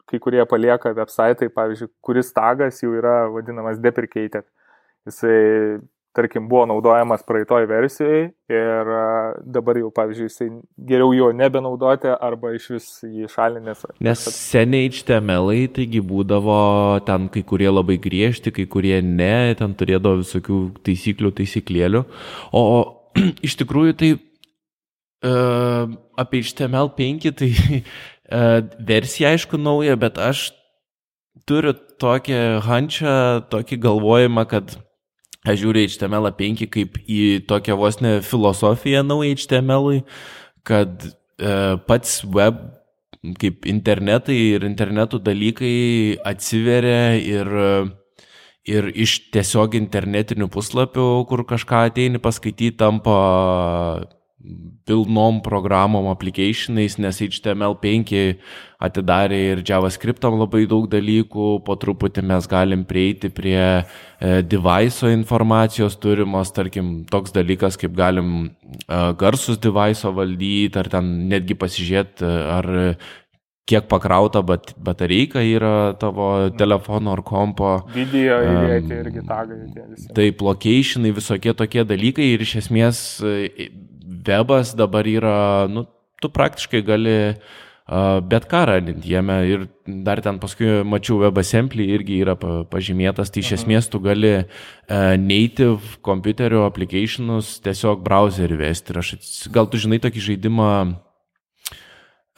kai kurie palieka website, pavyzdžiui, kuris tagas jau yra vadinamas deprecated. Jisai tarkim, buvo naudojamas praeitoj versijoje ir dabar jau, pavyzdžiui, jisai geriau jo nebenaudoti arba iš vis jį šalinės. Nes seniai HTML, taigi būdavo ten kai kurie labai griežti, kai kurie ne, ten turėdavo visokių taisyklių, taisyklėlių. O iš tikrųjų tai uh, apie HTML5 tai uh, versija aišku nauja, bet aš turiu tokią hančią, tokį galvojimą, kad Aš žiūriu HTML5 kaip į tokią vos ne filosofiją naują HTML, kad e, pats web kaip internetai ir internetų dalykai atsiveria ir, ir iš tiesiog internetinių puslapių, kur kažką ateini paskaityti, tampa pilnom programom, applicationais, nes HTML5 atidarė ir JavaScriptam labai daug dalykų, po truputį mes galim prieiti prie e, device'o informacijos turimos, tarkim, toks dalykas, kaip galim e, garsus device'o valdyti, ar ten netgi pasižiūrėti, ar kiek pakrauta bat, batareika yra tavo telefono ar kompo. Video įdėti um, irgi tagai. Taip, locationai, visokie tokie dalykai ir iš esmės e, webas dabar yra, nu, tu praktiškai gali uh, bet ką radinti jame ir dar ten paskui mačiau WebAssembly irgi yra pažymėtas, tai iš esmės tu gali uh, native kompiuterio applicationus tiesiog browserį vesti. Ir aš, gal tu žinai tokį žaidimą,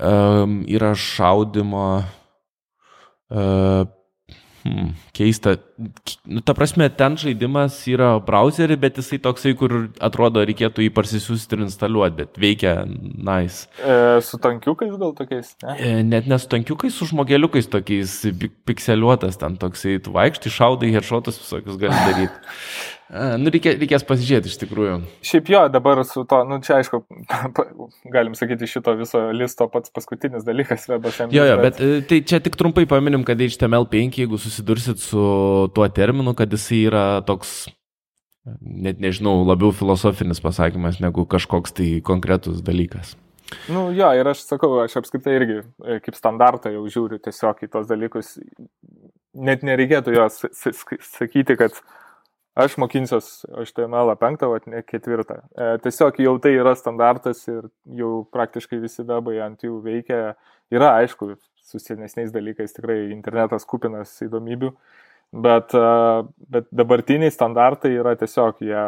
um, yra šaudimo uh, Hmm, keista. Nu, ta prasme, ten žaidimas yra browserį, bet jisai toksai, kur atrodo reikėtų jį parsisiųsti ir instaliuoti, bet veikia nice. E, su tankiukais gal tokiais? Ne? E, net ne su tankiukais, su žmogeliukais tokiais, pikseliuotas ten toksai, tu vaikštai, šaudai, hershotus visokius gali daryti. Nu, reikia, reikės pasižiūrėti iš tikrųjų. Šiaip jo, dabar su to, nu čia aišku, galim sakyti, šito viso listo pats paskutinis dalykas WebAssembly. Jo, jo, bet, bet tai čia tik trumpai paminim, kad HTML5, jeigu susidursit su tuo terminu, kad jisai yra toks, net nežinau, labiau filosofinis pasakymas negu kažkoks tai konkretus dalykas. Nu jo, ir aš sakau, aš apskritai irgi e, kaip standartą jau žiūriu tiesiog į tos dalykus. Net nereikėtų jos sakyti, kad aš mokinsiuos HTML5, o ne ketvirtą. E, tiesiog jau tai yra standartas ir jau praktiškai visi webai ant jų veikia. Yra, aišku, su senesniais dalykais tikrai internetas kupinas įdomybių, bet, e, bet dabartiniai standartai yra tiesiog jie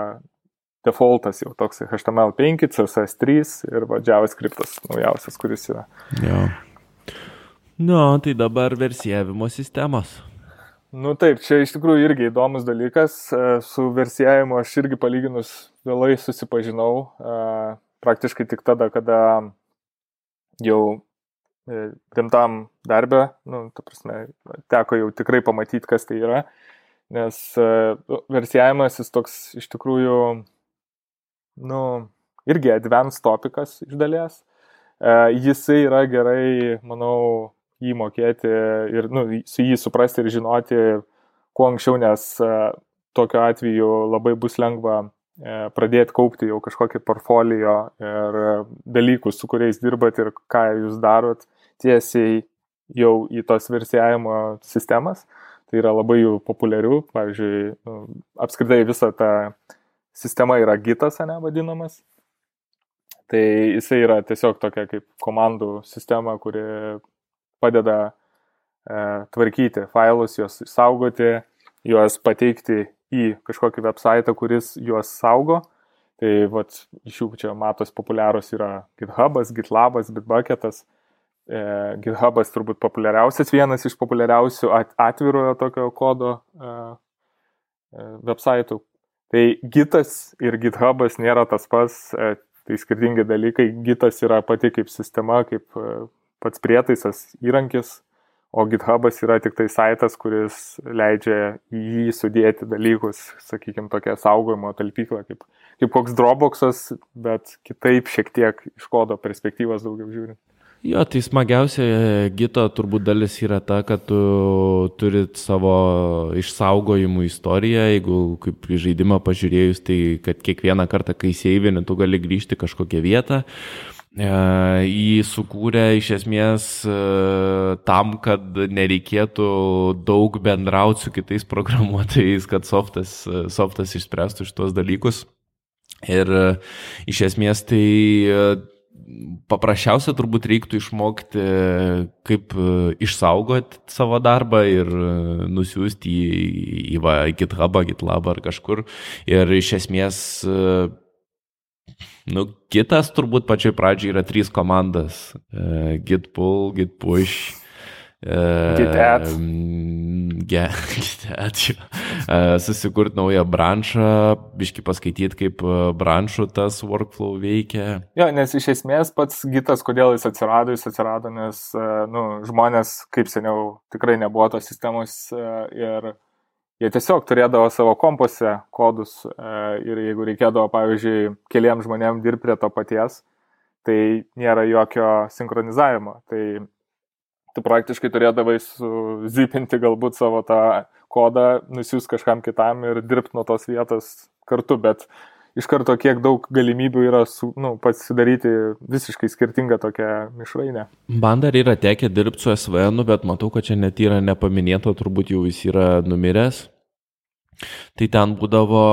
defaultas jau toks HTML5, CSS3 ir va, JavaScriptas naujausias, kuris yra. Jo. Nu, tai dabar versijavimo sistemos. Nu taip, čia iš tikrųjų irgi įdomus dalykas. E, su versijavimu aš irgi palyginus vėlai susipažinau, e, praktiškai tik tada, kada jau e, rimtam darbę, nu, ta prasme, teko jau tikrai pamatyti, kas tai yra, nes versijavimas jis toks iš tikrųjų, nu, irgi advanced topikas iš dalies. Jisai yra gerai, manau, jį mokėti ir nu, su jį suprasti ir žinoti kuo anksčiau, nes uh, tokiu atveju labai bus lengva uh, pradėti kaupti jau kažkokį portfolio ir dalykus, su kuriais dirbat ir ką jūs darot tiesiai jau į tos versijavimo sistemas. Tai yra labai jų populiarių, pavyzdžiui, nu, apskritai visa ta sistema yra gitas, ne vadinamas. Tai jisai yra tiesiog tokia kaip komandų sistema, kuri padeda e, tvarkyti failus, juos saugoti, juos pateikti į kažkokį website, kuris juos saugo. Tai vat, iš jų čia matos populiarus yra GitHubas, GitLabas, Bitbucketas. E, GitHubas turbūt populiariausias, vienas iš populiariausių atvirojo tokio kodo e, e, website. Tai Gitas ir GitHubas nėra tas pats, e, Tai skirtingi dalykai. Gitas yra pati kaip sistema, kaip e, pats prietaisas, įrankis, o GitHubas yra tik tai saitas, kuris leidžia į jį sudėti dalykus, sakykime, tokia saugojimo talpykla, kaip, kaip koks Dropboxas, bet kitaip šiek tiek iš kodo perspektyvos daugiau žiūrint. Jo, tai smagiausia e, gito turbūt dalis yra ta, kad tu turi savo išsaugojimų istoriją, jeigu kaip žaidimą pažiūrėjus, tai kad kiekvieną kartą, kai seivini, tu gali grįžti kažkokią vietą. E, jį sukūrė iš esmės e, tam, kad nereikėtų daug bendrauti su kitais programuotojais, kad softas, softas išspręstų šitos dalykus. Ir iš esmės tai paprasčiausia turbūt reiktų išmokti, kaip e, išsaugoti savo darbą ir e, nusiųsti į, į, į GitHubą, GitLabą ar kažkur. Ir iš esmės, e, nu, kitas turbūt pačioj pradžioj yra trys komandas. Git pull, git push GitAd. GitAd. Susikurti naują branšą, biški paskaityti, kaip branšų tas workflow veikia. Jo, nes iš esmės pats gitas, kodėl jis atsirado, jis atsirado, nes nu, žmonės, kaip seniau, tikrai nebuvo tos sistemos ir jie tiesiog turėdavo savo kompuose kodus ir jeigu reikėdavo, pavyzdžiui, keliam žmonėm dirbti prie to paties, tai nėra jokio sinchronizavimo. Tai tu praktiškai turėdavai suzipinti galbūt savo tą kodą, nusiūs kažkam kitam ir dirbti nuo tos vietos kartu, bet iš karto kiek daug galimybių yra su, nu, pasidaryti visiškai skirtingą tokią mišrainę. Man dar yra tekę dirbti su SVN, bet matau, kad čia net yra nepaminėta, turbūt jau jis yra numiręs. Tai ten būdavo,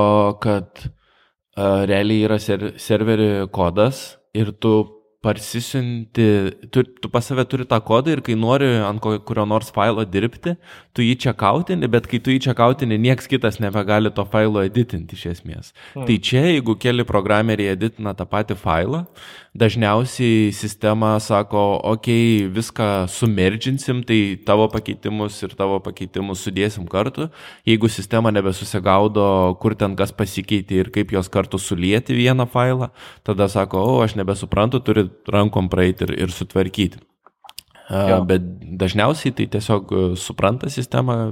kad uh, realiai yra ser serveri kodas ir tu parsisinti, tu, tu pas save turi tą kodą ir kai nori ant kurio nors failo dirbti, tu jį čia kautini, bet kai tu jį čia kautini, nieks kitas nebegali to failo editinti iš esmės. Hmm. Tai čia, jeigu keli programeriai editina tą patį failą, dažniausiai sistema sako, okei, okay, viską sumerginsim, tai tavo pakeitimus ir tavo pakeitimus sudėsim kartu. Jeigu sistema nebesusigaudo, kur ten kas pasikeitė ir kaip jos kartu sulieti vieną failą, tada sako, o, aš nebesuprantu, turi rankom praeiti ir, ir sutvarkyti. Jo. Bet dažniausiai tai tiesiog supranta sistema,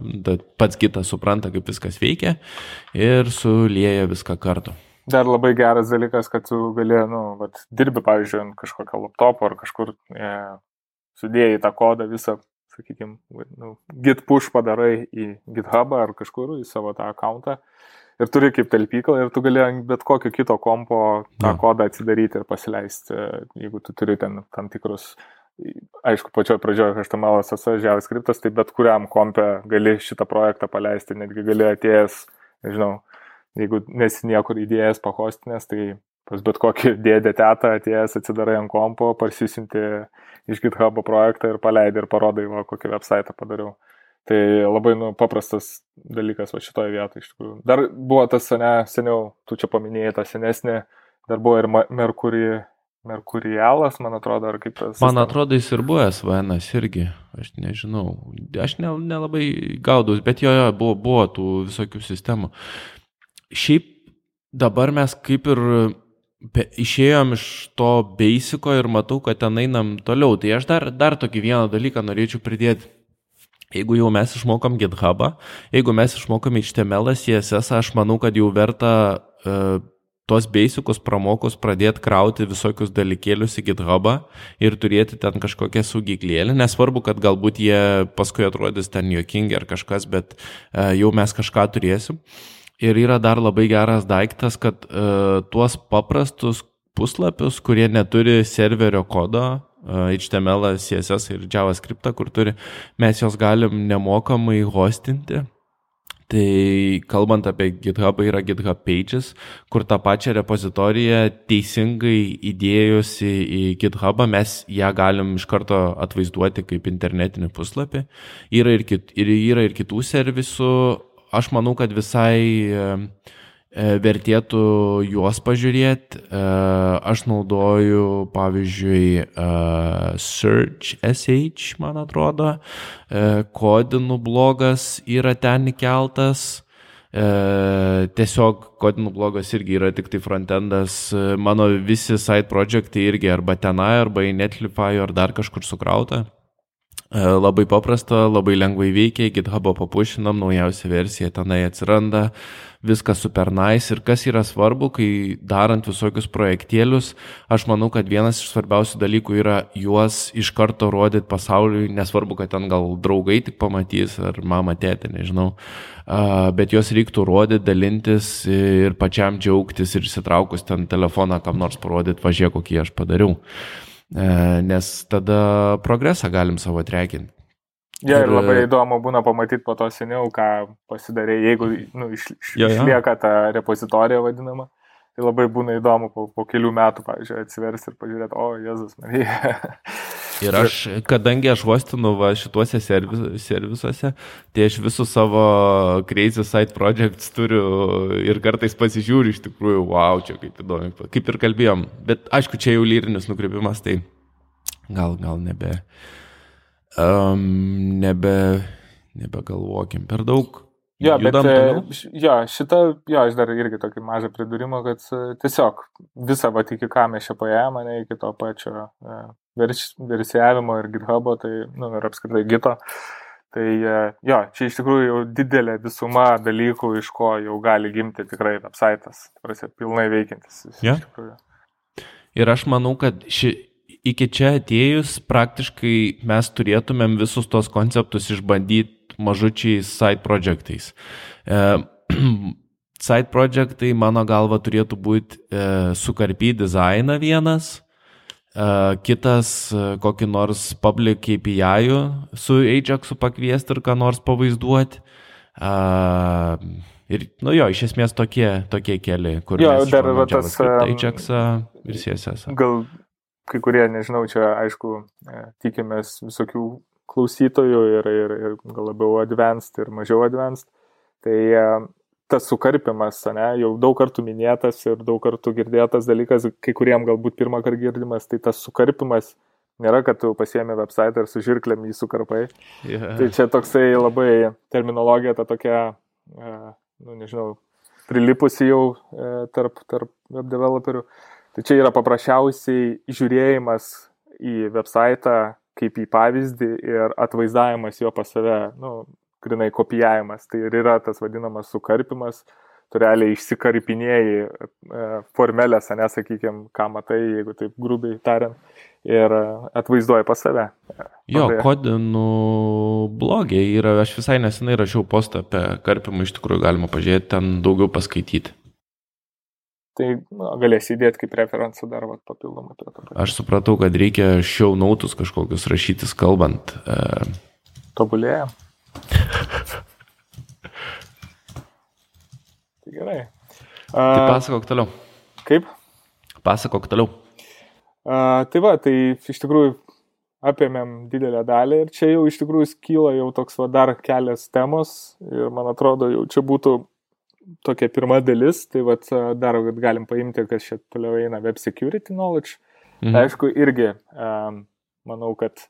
pats kitas supranta, kaip viskas veikia ir sulieja viską kartu. Dar labai geras dalykas, kad tu gali, nu, vat, dirbi, pavyzdžiui, ant kažkokio laptopo ar kažkur e, sudėjai tą kodą visą, sakykime, nu, git push padarai į GitHubą ar kažkur į savo tą akantą ir turi kaip talpyklą ir tu gali ant bet kokio kito kompo tą ja. kodą atsidaryti ir pasileisti, jeigu tu turi ten tam tikrus, aišku, pačioje pradžioje HTML, CSS, JavaScript, tai bet kuriam kompe gali šitą projektą paleisti, netgi gali atėjęs, nežinau, jeigu nesi niekur įdėjęs pahostinės, tai pas bet kokį dėdę tetą atėjęs atsidarai ant kompo, parsisinti iš GitHub projektą ir paleidai ir parodai, va, kokį website padariau. Tai labai nu, paprastas dalykas va šitoje vietoje iš tikrųjų. Dar buvo tas sene, seniau, tu čia paminėjai tą senesnį, dar buvo ir Merkurį. Merkurialas, man atrodo, ar kaip tas. Man atrodo, jis ir buvo SVN irgi, aš nežinau, aš nelabai ne gaudus, bet jo, jo buvo, buvo tų visokių sistemų. Šiaip dabar mes kaip ir be, išėjom iš to beisiko ir matau, kad ten einam toliau. Tai aš dar, dar tokį vieną dalyką norėčiau pridėti. Jeigu jau mes išmokom GitHubą, jeigu mes išmokom HTML, CSS, aš manau, kad jau verta uh, tuos basicus pramokus pradėti krauti visokius dalykėlius į GitHubą ir turėti ten kažkokią saugyklėlę. Nesvarbu, kad galbūt jie paskui atrodys ten juokingi ar kažkas, bet uh, jau mes kažką turėsim. Ir yra dar labai geras daiktas, kad uh, tuos paprastus puslapius, kurie neturi serverio kodo, HTML, CSS ir JavaScript, kur turi, mes juos galim nemokamai hostinti Tai kalbant apie GitHub, yra GitHub Pages, kur tą pačią repozitoriją teisingai įdėjusi į GitHubą mes ją galim iš karto atvaizduoti kaip internetinį puslapį. Yra ir, kit, ir, yra ir kitų servisų. Aš manau, kad visai E, vertėtų juos pažiūrėti. E, aš naudoju, pavyzdžiui, e, Search SH, man atrodo, kodinų blogas yra ten įkeltas. Tiesiog kodinų blogas irgi yra tik tai frontendas. Mano visi side projektai irgi arba tenai, arba į Netlify, ar dar kažkur sukrauta. Labai paprasta, labai lengvai veikia, GitHub'o papušinam, naujausia versija tenai atsiranda, viskas super nice. Ir kas yra svarbu, kai darant visokius projektėlius, aš manau, kad vienas iš svarbiausių dalykų yra juos iš karto rodyti pasauliui, nesvarbu, kad ten gal draugai tik pamatys ar mama tėtė, nežinau, bet juos reiktų rodyti, dalintis ir pačiam džiaugtis ir įsitraukus ten telefoną kam nors parodyti, važiuok, kokį aš padariau. Nes tada progresą galim savo trekinti. Ja, ir, ir labai įdomu būna pamatyti po to seniau, ką pasidarė, jeigu nu, iš, ja, ja. išlieka ta repozitorija vadinama. Tai labai būna įdomu po, po kelių metų, pavyzdžiui, atsiversti ir pažiūrėti, o, Jėzus Marija. ir aš, kadangi aš vostinu va šituose servis, servisuose, tai aš visus savo Crazy Side Projects turiu ir kartais pasižiūriu iš tikrųjų, wow, čia kaip įdomu, kaip ir kalbėjom. Bet aišku, čia jau lyrinis nukrypimas, tai gal, gal nebe um, nebe, nebegalvokim per daug. Jo, bet toliau? jo, šitą, jo, aš dar irgi tokį mažą pridūrimą, kad e, tiesiog visą, va, iki ką mes čia paėjome, ne iki to pačio e, versijavimo ir GitHub'o, tai, nu, ir apskritai Gito. Tai e, jo, čia iš tikrųjų jau didelė visuma dalykų, iš ko jau gali gimti tikrai websitas, prasė, pilnai veikiantis. Ja. Ir aš manau, kad ši, iki čia atėjus praktiškai mes turėtumėm visus tos konceptus išbandyti mažučiais side projektais. E, side projektai mano galva turėtų būti e, sukarpy dizainą vienas, kitas kokį nors public KPI su Ajaxu pakviesti ir ką nors pavaizduoti. E, ir, nu jo, iš esmės tokie, tokie keliai, kur jo, dar va tas Ajaxą ir CSS. Gal kai kurie, nežinau, čia aišku, e, tikimės visokių klausytojų ir, ir, ir gal labiau advanced ir mažiau advanced. Tai tas sukarpimas, ne, jau daug kartų minėtas ir daug kartų girdėtas dalykas, kai kuriem galbūt pirmą kartą girdimas, tai tas sukarpimas nėra, kad tu pasiemi website ir su žirklėm jį sukarpai. Yeah. Tai čia toksai labai terminologija, ta tokia, e, nu, nežinau, prilipusi jau tarp, tarp web developerių. Tai čia yra paprasčiausiai žiūrėjimas į website kaip į pavyzdį ir atvaizdavimas jo pas save, nu, grinai kopijavimas. Tai ir yra tas vadinamas sukarpimas, tu realiai išsikarpinėjai e, formelės, nesakykime, ką matai, jeigu taip grubiai tariant, ir atvaizduoji pas save. Jo, kodinų blogiai yra, aš visai nesenai rašiau postą apie karpimą, iš tikrųjų galima pažiūrėti, ten daugiau paskaityti. Tai nu, galėsi įdėti kaip referenciją dar vat, papildomai prie to. Aš supratau, kad reikia show nautus kažkokius rašytis kalbant. Uh... Tai gerai. Uh, tai pasakok toliau. Kaip? Pasakok toliau. Uh, tai va, tai iš tikrųjų apėmėm didelę dalį ir čia jau iš tikrųjų skyla jau toks va dar kelias temos ir man atrodo jau čia būtų tokia pirma dalis, tai vat, dar galim paimti, kas čia toliau eina web security knowledge. Mhm. Tai aišku, irgi um, manau, kad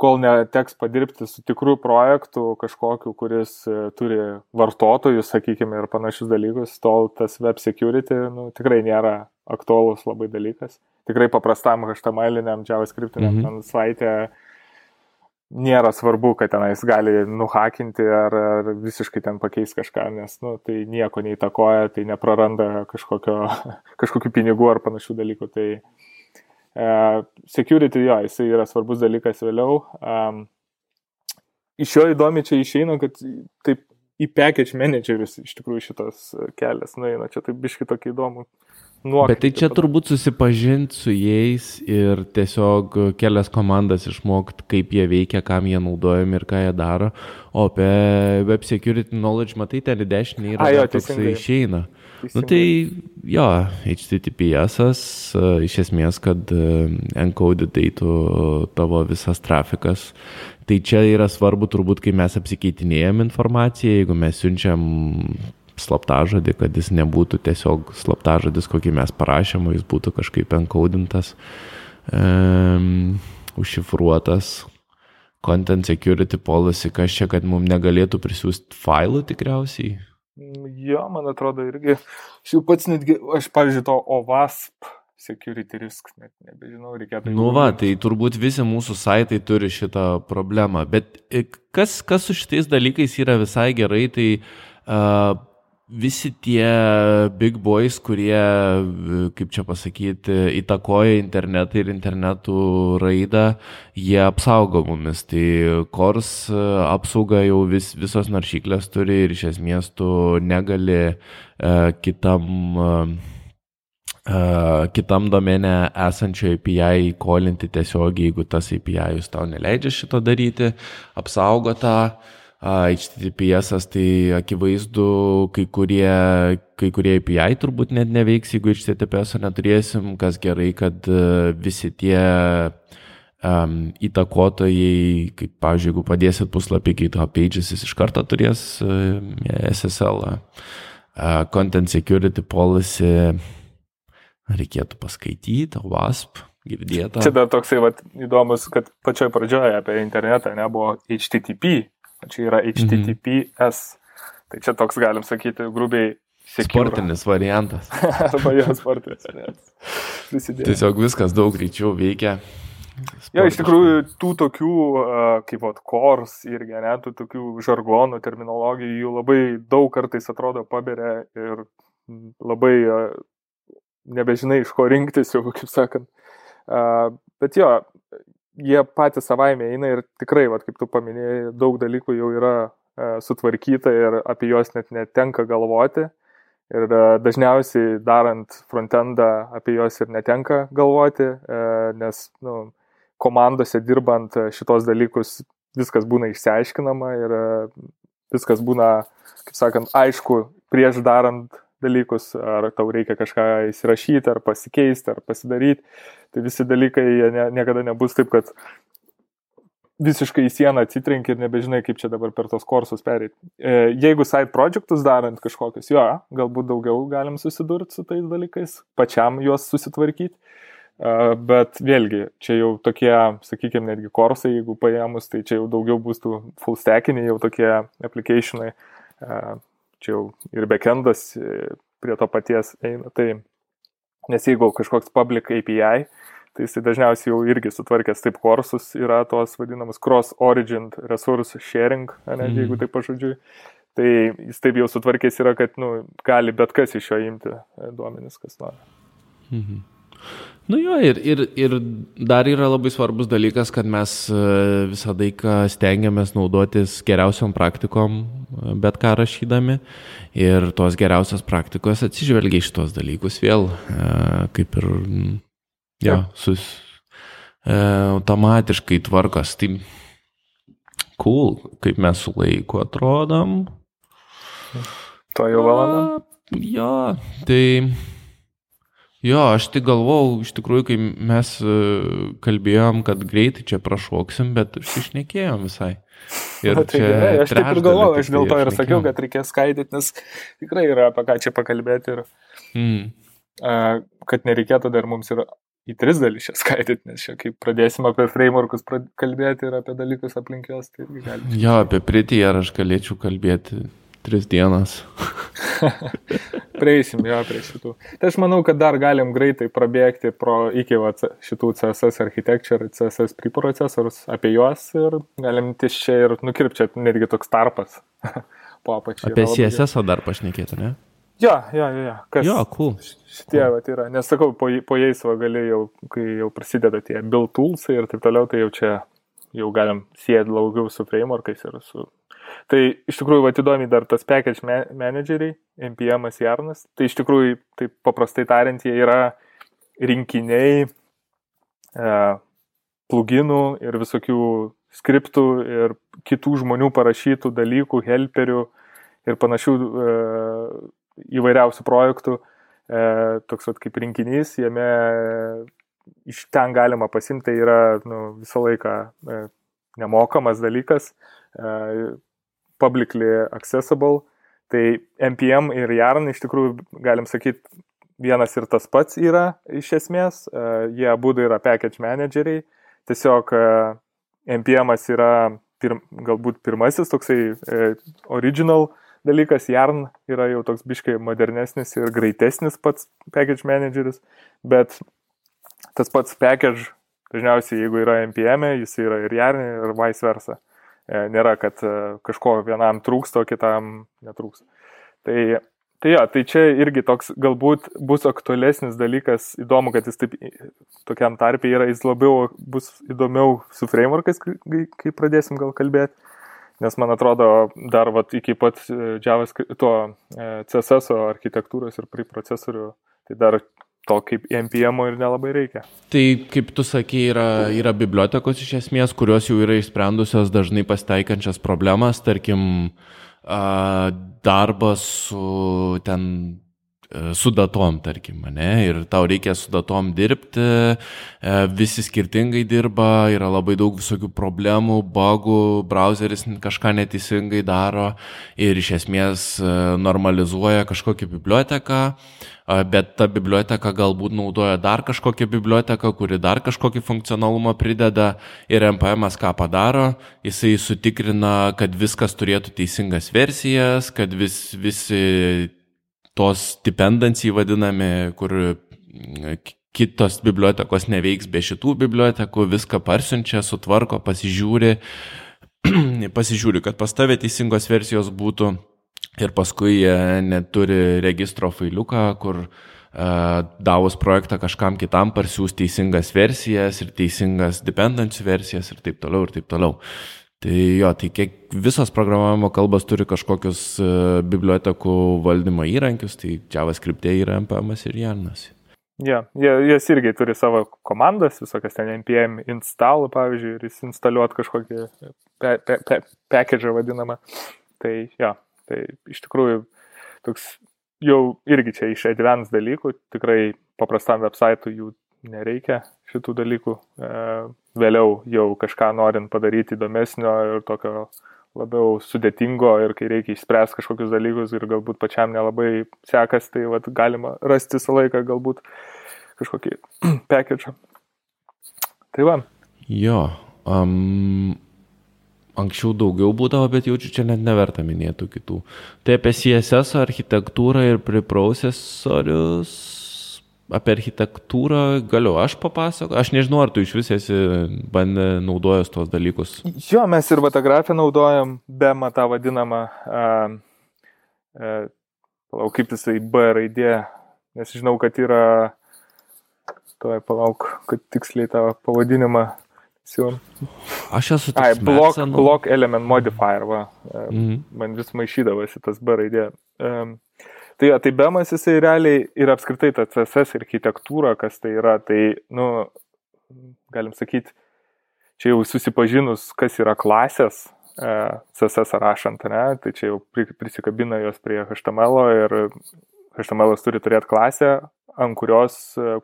kol neteks padirbti su tikru projektu kažkokiu, kuris uh, turi vartotojus, sakykime, ir panašius dalykus, tol tas web security nu, tikrai nėra aktuolus labai dalykas. Tikrai paprastam HTML-iniam, JavaScript-iniam mhm. savaitę nėra svarbu, kad tenais gali nuhakinti ar, ar visiškai ten pakeis kažką, nes nu, tai nieko neįtakoja, tai nepraranda kažkokio, kažkokių pinigų ar panašių dalykų. Tai security, jo, jisai yra svarbus dalykas vėliau. Um, iš jo įdomi čia išeina, kad taip į package managerius iš tikrųjų šitas kelias nueina, čia taip biški tokį įdomų nuo. Bet tai čia turbūt susipažinti su jais ir tiesiog kelias komandas išmokti, kaip jie veikia, kam jie naudojami ir ką jie daro. O apie web security knowledge, matai, ten į dešinę yra A, jo, toksai išeina. Teisingai. Nu tai jo, HTTPS, iš esmės, kad encoded eitų tavo visas trafikas. Tai čia yra svarbu turbūt, kai mes apsikeitinėjom informaciją, jeigu mes siunčiam slaptažodį, kad jis nebūtų tiesiog slaptažodis, kokį mes parašėm, jis būtų kažkaip enkodintas, um, užšifruotas. Content security policy, kas čia, kad mums negalėtų prisiųsti failų tikriausiai? Jo, man atrodo irgi. Aš jau pats netgi, aš pavyzdžiui, to OVASP security risk, net nebežinau, reikėtų. Nu va, tai turbūt visi mūsų saitai turi šitą problemą, bet e, kas, kas su šitais dalykais yra visai gerai, tai uh, visi tie big boys, kurie, kaip čia pasakyti, įtakoja internetą ir internetų raidą, jie apsaugo mumis. Tai kors apsauga jau vis, visos naršyklės turi ir iš esmės tu negali uh, kitam uh, Uh, kitam domenė esančio API įkolinti tiesiog, jeigu tas API jūs tau neleidžia šito daryti, apsaugo tą uh, HTTPS, tai akivaizdu, kai kurie, kai kurie API turbūt net neveiks, jeigu HTTPS neturėsim, kas gerai, kad e, visi tie um, įtakotojai, kaip, pavyzdžiui, jeigu padėsit puslapį GitHub Pages, jis iš karto turės uh, SSL, uh, Content Security Policy, reikėtų paskaityti, WASP, girdėta. Čia dar toksai vat, įdomus, kad pačioj pradžioje apie internetą nebuvo HTTP Čia yra HTTPS. Mhm. Tai čia toks, galim sakyti, grubiai Secure. Sportinis variantas. Arba jo sportinis variantas. Prisidėjo. Tiesiog viskas daug greičiau veikia. Jo, ja, iš tikrųjų, tų tokių, kaip vat, kors irgi, ne, tų tokių žargonų, terminologijų, jų labai daug kartais atrodo paberia ir labai nebežinai, iš ko rinktis, jau, kaip sakant. Bet jo, jie patys savaime eina ir tikrai, vat, kaip tu paminėjai, daug dalykų jau yra e, sutvarkyta ir apie juos net netenka galvoti. Ir e, dažniausiai darant frontendą apie juos ir netenka galvoti, e, nes nu, komandose dirbant šitos dalykus viskas būna išsiaiškinama ir viskas būna, kaip sakant, aišku prieš darant dalykus, ar tau reikia kažką įsirašyti, ar pasikeisti, ar pasidaryti. Tai visi dalykai ne, niekada nebus taip, kad visiškai į sieną atsitrenki ir nebežinai, kaip čia dabar per tos kursus perėti. E, jeigu side projectus darant kažkokius, jo, galbūt daugiau galim susidurti su tais dalykais, pačiam juos susitvarkyti. Uh, bet vėlgi, čia jau tokie, sakykime, netgi kursai, jeigu paėmus, tai čia jau daugiau bus tų full stackiniai, jau tokie applicationai, uh, čia jau ir backendas e, prie to paties eina. Tai, nes jeigu kažkoks public API, tai jisai dažniausiai jau irgi sutvarkęs taip kursus yra tos vadinamas cross-origin resource sharing, ne, mm. jeigu taip pažodžiui. Tai jis taip jau sutvarkęs yra, kad nu, gali bet kas iš jo imti e, duomenis, kas nori. Mhm. Nu jo, ir, ir, ir dar yra labai svarbus dalykas, kad mes e, visą laiką stengiamės naudotis geriausiom praktikom, e, bet ką rašydami. Ir tos geriausios praktikos atsižvelgia iš tos dalykus vėl, e, kaip ir, jo, sus, automatiškai tvarkos. Tai cool, kaip mes su laiku atrodom. To jau valanda? Jo, tai Jo, aš tik galvau, iš tikrųjų, kai mes e, kalbėjom, kad greitai čia prašoksim, bet išnekėjom visai. Ir tai gerai, aš taip ir galvoju, aš dėl to ir sakiau, kad reikės skaidyti, nes tikrai yra apie ką čia pakalbėti ir mm. uh, kad nereikėtų dar mums ir į tris dalis čia skaidyti, nes čia kaip pradėsim apie frameworkus kalbėti ir apie dalykus aplink juos, tai irgi galime. Jo, apie pritį ar aš galėčiau kalbėti tris dienas. prieisim jo prie šitų. Tai aš manau, kad dar galim greitai prabėgti pro iki va, šitų CSS architecture, CSS preprocesorius apie juos ir galim ties čia ir nukirpčiat netgi toks tarpas po apačiai. Apie CSS dar pašnekėtų, ne? Jo, jo, jo, jo. Kas jo, cool. Šitie cool. va, yra, nes sakau, po, po jais va gali jau, kai jau prasideda tie build tools ir taip toliau, tai jau čia jau galim sieti daugiau su frameworkais ir su Tai iš tikrųjų, va, įdomi dar tas package manageriai, NPM, Jarnas, tai iš tikrųjų, taip paprastai tariant, jie yra rinkiniai e, pluginų ir visokių skriptų ir kitų žmonių parašytų dalykų, helperių ir panašių e, įvairiausių projektų. E, toks vat, kaip rinkinys, jame iš ten galima pasimti, tai yra nu, visą laiką e, nemokamas dalykas. E, publicly accessible. Tai NPM ir Yarn iš tikrųjų, galim sakyti, vienas ir tas pats yra iš esmės. E, jie abu yra package manageriai. Tiesiog e, NPM yra pir, galbūt pirmasis toksai e, original dalykas, Yarn yra jau toks biškai modernesnis ir greitesnis pats package manageris, bet tas pats package dažniausiai, jeigu yra NPM, jis yra ir Yarn ir vice versa. E, nėra, kad e, kažko vienam trūksta, o kitam netrūksta. Tai, tai jo, tai čia irgi toks galbūt bus aktualesnis dalykas, įdomu, kad jis taip tokiam tarpiai yra, jis labiau bus įdomiau su frameworkais, kai, pradėsim gal kalbėti. Nes man atrodo, dar vat, iki pat e, JavaScript, to CSS architektūros ir preprocesorių, tai dar to kaip NPM ir nelabai reikia. Tai kaip tu sakei, yra, yra bibliotekos iš esmės, kurios jau yra išsprendusios dažnai pasteikančias problemas, tarkim, darbas su ten su datom, tarkim, ne, ir tau reikia su datom dirbti, e, visi skirtingai dirba, yra labai daug visokių problemų, bugų, browseris kažką neteisingai daro ir iš esmės e, normalizuoja kažkokią biblioteką, bet ta biblioteka galbūt naudoja dar kažkokią biblioteką, kuri dar kažkokį funkcionalumą prideda ir NPM ką padaro, jisai sutikrina, kad viskas turėtų teisingas versijas, kad vis, visi tos dependency vadinami, kur kitos bibliotekos neveiks be šitų bibliotekų, viską parsiunčia, sutvarko, pasižiūri, pasižiūri, kad pas tavę teisingos versijos būtų ir paskui jie neturi registro failiuką, kur davus projektą kažkam kitam parsiūs teisingas versijas ir teisingas dependency versijas ir taip toliau ir taip toliau. Tai jo, tai kiek visos programavimo kalbos turi kažkokius uh, bibliotekų valdymo įrankius, tai JavaScript yra NPM ir Jarnas. Ja, jie, jas irgi turi savo komandas, visokias ten npm install, pavyzdžiui, ir įsinstaliuot kažkokį pe, pe, pe, package vadinamą. Tai jo, Tai iš tikrųjų toks jau irgi čia iš advanced dalykų, tikrai paprastam website'ui jų nereikia šitų dalykų. E, vėliau jau kažką norint padaryti įdomesnio ir tokio labiau sudėtingo ir kai reikia išspręsti kažkokius dalykus ir galbūt pačiam nelabai sekas, tai vat, galima rasti visą laiką galbūt kažkokį package. Tai va. Jo. Um, Anksčiau daugiau būdavo, bet jaučiu, čia net neverta minėtų kitų. Tai apie CSS architektūrą ir preprocesorius, apie architektūrą galiu aš papasakoti. Aš nežinau, ar tu iš vis esi bandė naudojęs tuos dalykus. Jo, mes ir fotografiją naudojam, BEMA tą vadinamą, palauk, kaip jisai B raidė, nes žinau, kad yra, tuoj palauk, kad tiksliai tą pavadinimą siūlom. Aš esu toks. Ai, block, block element modifier, va. -hmm. Man vis maišydavosi tas B raidė. Um, tai, tai BEMAS jisai realiai ir apskritai ta CSS architektūra, kas tai yra, tai, nu, galim sakyti, čia jau susipažinus, kas yra klasės, uh, CSS rašant, ne, tai čia jau prisikabina jos prie HTML ir HTML turi turėti klasę, ant kurios,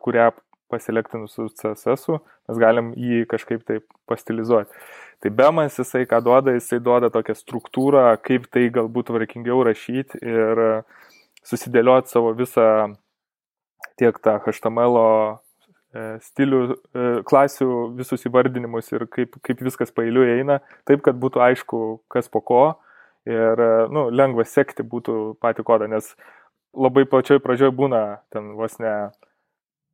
kurią paselektinus su CSS, mes galim jį kažkaip taip pastilizuoti. Tai bemas jisai ką duoda, jisai duoda tokią struktūrą, kaip tai galbūt varkingiau rašyti ir susidėlioti savo visą tiek tą HTML e, stilių, e, klasių visus įvardinimus ir kaip, kaip viskas pailiu eina, taip, kad būtų aišku, kas po ko ir nu, lengva sekti būtų patį kodą, nes labai plačioj pradžioj būna ten vos ne,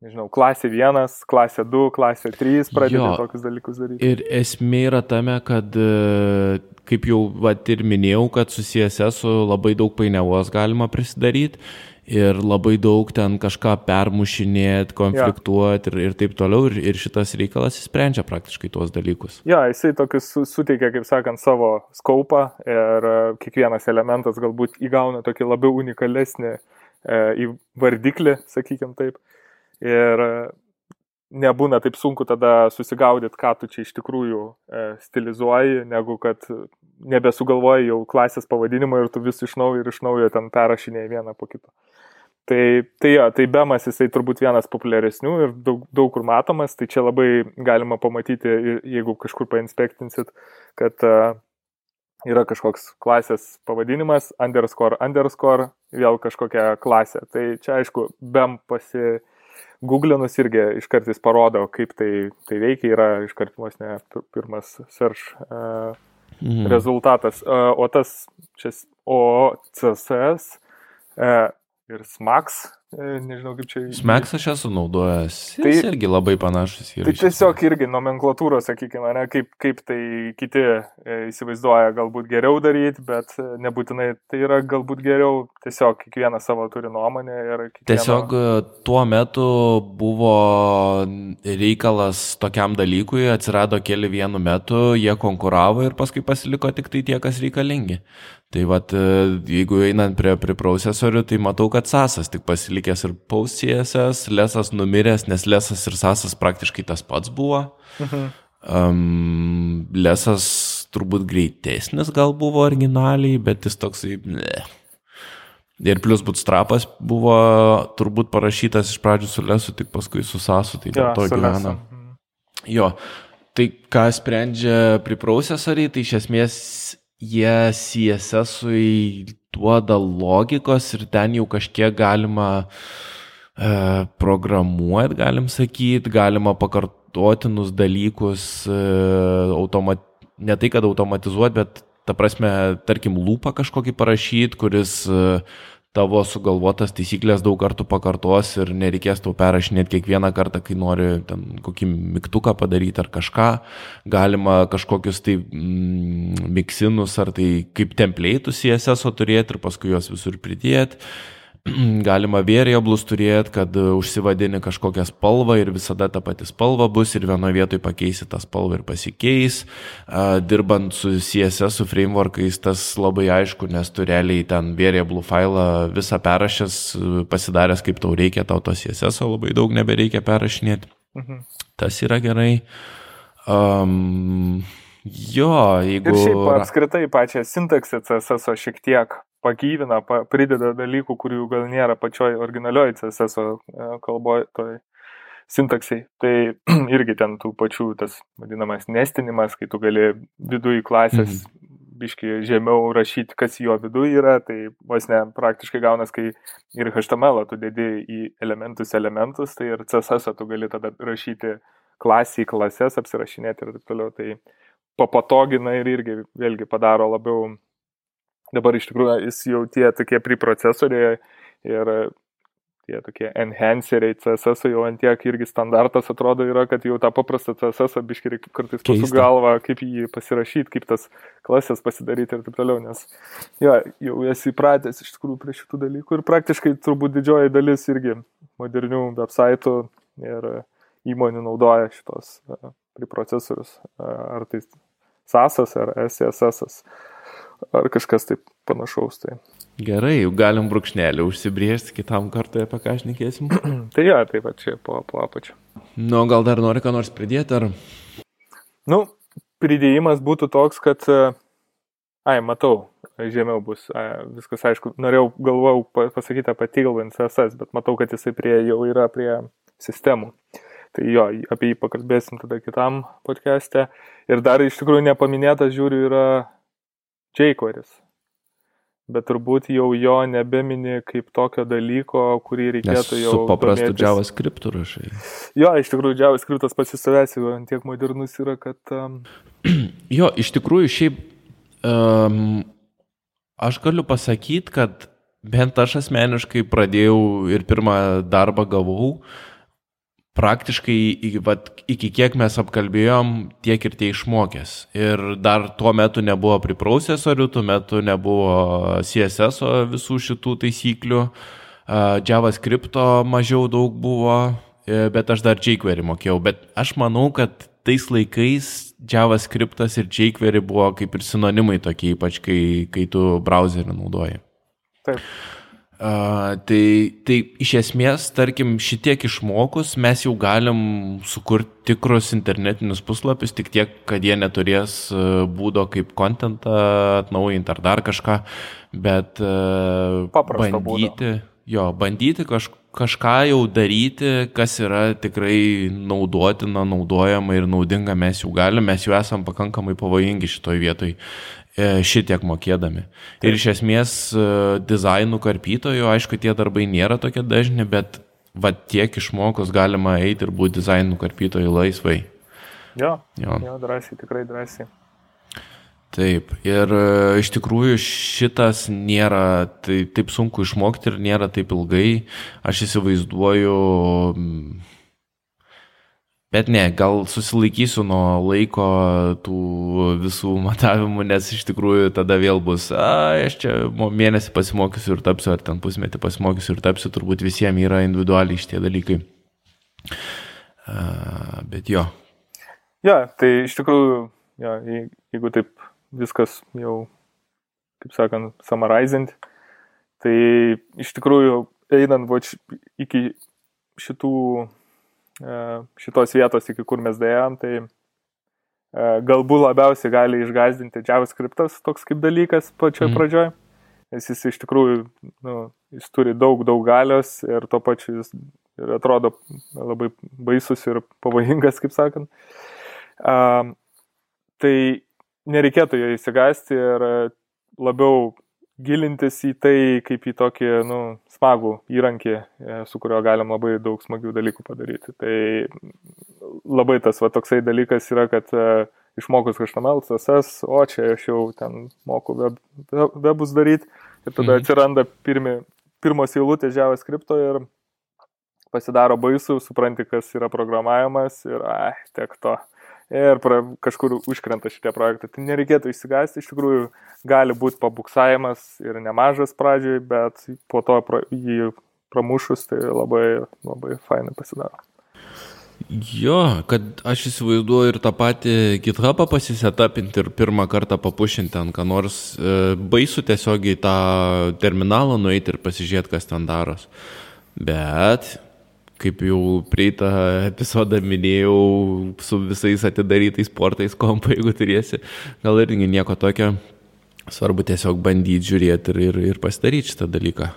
nežinau, klasė 1, klasė 2, klasė 3 pradeda tokius dalykus daryti. Ir esmė yra tame, kad, e, kaip jau vat, ir minėjau, kad su CSS labai daug painiavos galima prisidaryti ir labai daug ten kažką permušinėti, konfliktuoti ja. ir, ir taip toliau. Ir, ir šitas reikalas įsprendžia praktiškai tuos dalykus. Ja, jisai tokius suteikia, kaip sakant, savo skaupą ir e, kiekvienas elementas galbūt įgauna tokį labiau unikalesnį e, vardiklį, sakykim taip. Ir e, nebūna taip sunku tada susigaudyti, ką tu čia iš tikrųjų e, stilizuoji, negu kad nebesugalvoji jau klasės pavadinimo ir tu vis iš naujo ir iš naujo ten perrašinėjai vieną po kito. Tai, tai, jo, tai Bemas jisai turbūt vienas populiaresnių ir daug, daug kur matomas, tai čia labai galima pamatyti, jeigu kažkur painspektinsit, kad uh, yra kažkoks klasės pavadinimas, underscore, underscore, vėl kažkokia klasė. Tai čia aišku, Bem pasi, Googlinus irgi iškart jis parodo, kaip tai, tai veikia, yra iškart vos ne pirmas search uh, mhm. rezultatas. Uh, o tas, čia, o CSS uh, ir SMAX E, nežinau kaip čia. Smeks aš esu naudojęs. Tai Jis irgi labai panašus yra. Tai tiesiog irgi nomenklatūros, sakykime, ne, kaip, kaip tai kiti e, įsivaizduoja galbūt geriau daryti, bet e, nebūtinai tai yra galbūt geriau, tiesiog kiekvienas savo turi nuomonę. Kiekvieno... Tiesiog tuo metu buvo reikalas tokiam dalykui, atsirado keli vienu metu, jie konkuravo ir paskui pasiliko tik tai tie, kas reikalingi. Tai vad, jeigu einant prie, prie procesorių, tai matau, kad sasas tik pasiliko likęs ir CSS, lesas numiręs, nes lesas ir sasas praktiškai tas pats buvo. Mhm. Um, lesas turbūt greitesnis gal buvo originaliai, bet jis toksai... Ne. Ir plus bootstrapas buvo turbūt parašytas iš pradžių su lesu, tik paskui su sasu, tai dėl to gyvena. Jo, tai ką sprendžia priprocesoriai, tai iš esmės jie CSS-ui duoda logikos ir ten jau kažkiek galima e, programuoti, galim sakyti, galima pakartotinus dalykus e, automat, ne tai, kad automatizuoti, bet ta prasme, tarkim, lūpą kažkokį parašyti, kuris e, tavo sugalvotas taisyklės daug kartų pakartos ir nereikės tau perrašinėti kiekvieną kartą, kai nori ten kokį mygtuką padaryti ar kažką. Galima kažkokius tai mm, miksinus ar tai kaip templėtus CSS turėti ir paskui juos visur pridėti. galima variablus turėti, kad e, užsivadini kažkokią spalvą ir visada ta pati spalva bus ir vienoje vietoje pakeisi tą spalvą ir pasikeis. Dirbant su CSS, su frameworkais, tas labai aišku, nes tu realiai ten variable failą visą perrašęs, pasidaręs kaip tau reikia, tau to CSS labai daug nebereikia perrašinėti. Mhm. Tas yra gerai. Um, jo, jeigu... Ir šiaip apskritai pačią sintaksę CSS šiek tiek pagyvina, pa, prideda dalykų, kurių gal nėra pačioj originalioj CSS e, kalboje, toj sintaksiai. Tai irgi ten tų pačių tas vadinamas nestinimas, kai tu gali viduje klasės mhm. biški žemiau rašyti, kas jo viduje yra, tai vos ne praktiškai gaunas, kai ir HTML tu dedi į elementus elementus, tai ir CSS tu gali tada rašyti klasį į klases, apsirašinėti ir taip toliau. Tai papatogina ir irgi vėlgi padaro labiau Dabar iš tikrųjų jis jau tie tokie priprocesoriai ir tie tokie enhanceriai CSS jau ant tiek irgi standartas atrodo yra, kad jau tą paprastą CSS biškai kartais pasuk galvą, kaip jį pasirašyti, kaip tas klasės pasidaryti ir taip toliau, nes jo, jau esi įpratęs iš tikrųjų prie šitų dalykų ir praktiškai turbūt didžioji dalis irgi modernių websaitų ir įmonių naudoja šitos priprocesorius, ar tai SAS ar SSS. -as ar kažkas taip panašaus. Tai. Gerai, jau galim brūkšnelį užsibriežti kitam kartui, apie ką šnekėsim. tai jo, taip pat čia po, po apačią. Nu, gal dar nori ką nors pridėti, ar? Nu, pridėjimas būtų toks, kad, ai, matau, žemiau bus, ai, viskas aišku, norėjau, galvojau pasakyti apie Tailwind CSS, bet matau, kad jisai prie, jau yra prie sistemų. Tai jo, apie jį pakalbėsim tada kitam podcast'e. Ir dar iš tikrųjų nepaminėtas, žiūriu, yra jQuery'is. Bet turbūt jau jo nebemini kaip tokio dalyko, kurį reikėtų Nes jau. Su paprastu domėtis. JavaScript rašai. Jo, iš tikrųjų, JavaScriptas pats į savęs jau tiek modernus yra, kad... Um... Jo, iš tikrųjų, šiaip um, aš galiu pasakyti, kad bent aš asmeniškai pradėjau ir pirmą darbą gavau, praktiškai vat, iki kiek mes apkalbėjom, tiek ir tie išmokęs. Ir dar tuo metu nebuvo priprocesorių, tuo metu nebuvo CSS visų šitų taisyklių, JavaScript mažiau daug buvo, e, bet aš dar jQuery mokėjau. Bet aš manau, kad tais laikais JavaScriptas ir jQuery buvo kaip ir sinonimai tokie, ypač kai, kai tu browserį naudoji. Taip. Uh, tai, tai iš esmės, tarkim, šitiek išmokus mes jau galim sukurti tikrus internetinius puslapius, tik tiek, kad jie neturės būdo kaip kontentą atnaujinti ar dar kažką, bet uh, Paprasto bandyti, būdo. jo, bandyti kaž, kažką jau daryti, kas yra tikrai naudotina, naudojama ir naudinga mes jau galim, mes jau esam pakankamai pavojingi šitoj vietoj. E, šitiek mokėdami. Ir iš esmės e, dizainų karpytojų, aišku, tie darbai nėra tokie dažni, bet va tiek išmokus galima eiti ir būti dizainų karpytojų laisvai. Jo, jo. jo drąsiai, tikrai drąsiai. Taip, ir e, iš tikrųjų šitas nėra tai, taip sunku išmokti ir nėra taip ilgai. Aš įsivaizduoju, Bet ne, gal susilaikysiu nuo laiko tų visų matavimų, nes iš tikrųjų tada vėl bus, a, aš čia mėnesį pasimokysiu ir tapsiu, ar ten pusmetį pasimokysiu ir tapsiu, turbūt visiems yra individualiai šitie dalykai. A, bet jo. Ja, tai iš tikrųjų, ja, jeigu taip viskas jau, kaip sakant, summarizint, tai iš tikrųjų einant iki šitų šitos vietos, iki kur mes dėjom, tai e, galbūt labiausiai gali išgazdinti JavaScriptas toks kaip dalykas pačioje mm. pradžioje, nes jis iš tikrųjų, nu, jis turi daug, daug galios ir to pačiu jis ir atrodo labai baisus ir pavojingas, kaip sakant. Um, tai nereikėtų jo įsigasti ir labiau gilintis į tai kaip į tokį, nu, smagų įrankį, e, su kuriuo galim labai daug smagių dalykų padaryti. Tai labai tas va toksai dalykas yra, kad e, išmokus HTML, CSS, o čia aš jau ten moku web, webus daryti ir tada mhm. atsiranda pirmi, pirmos eilutės JavaScript ir pasidaro baisu, supranti, kas yra programavimas ir, ai, tiek to ir pra, kažkur užkrenta šitie projektai. Tai nereikėtų įsigasti, iš tikrųjų gali būti pabuksavimas ir nemažas pradžioj, bet po to pra, jį pramušus tai labai, labai fainai pasidaro. Jo, kad aš įsivaizduoju ir tą patį GitHubą pasisetapinti ir pirmą kartą papušinti ant ką nors, e, baisu tiesiog į tą terminalą nueiti ir pasižiūrėti, kas ten daros. Bet kaip jau prieitą epizodą minėjau, su visais atidarytais portais kompo, jeigu turėsi, gal irgi nieko tokio. Svarbu tiesiog bandyti žiūrėti ir, ir, ir pasidaryti šitą dalyką.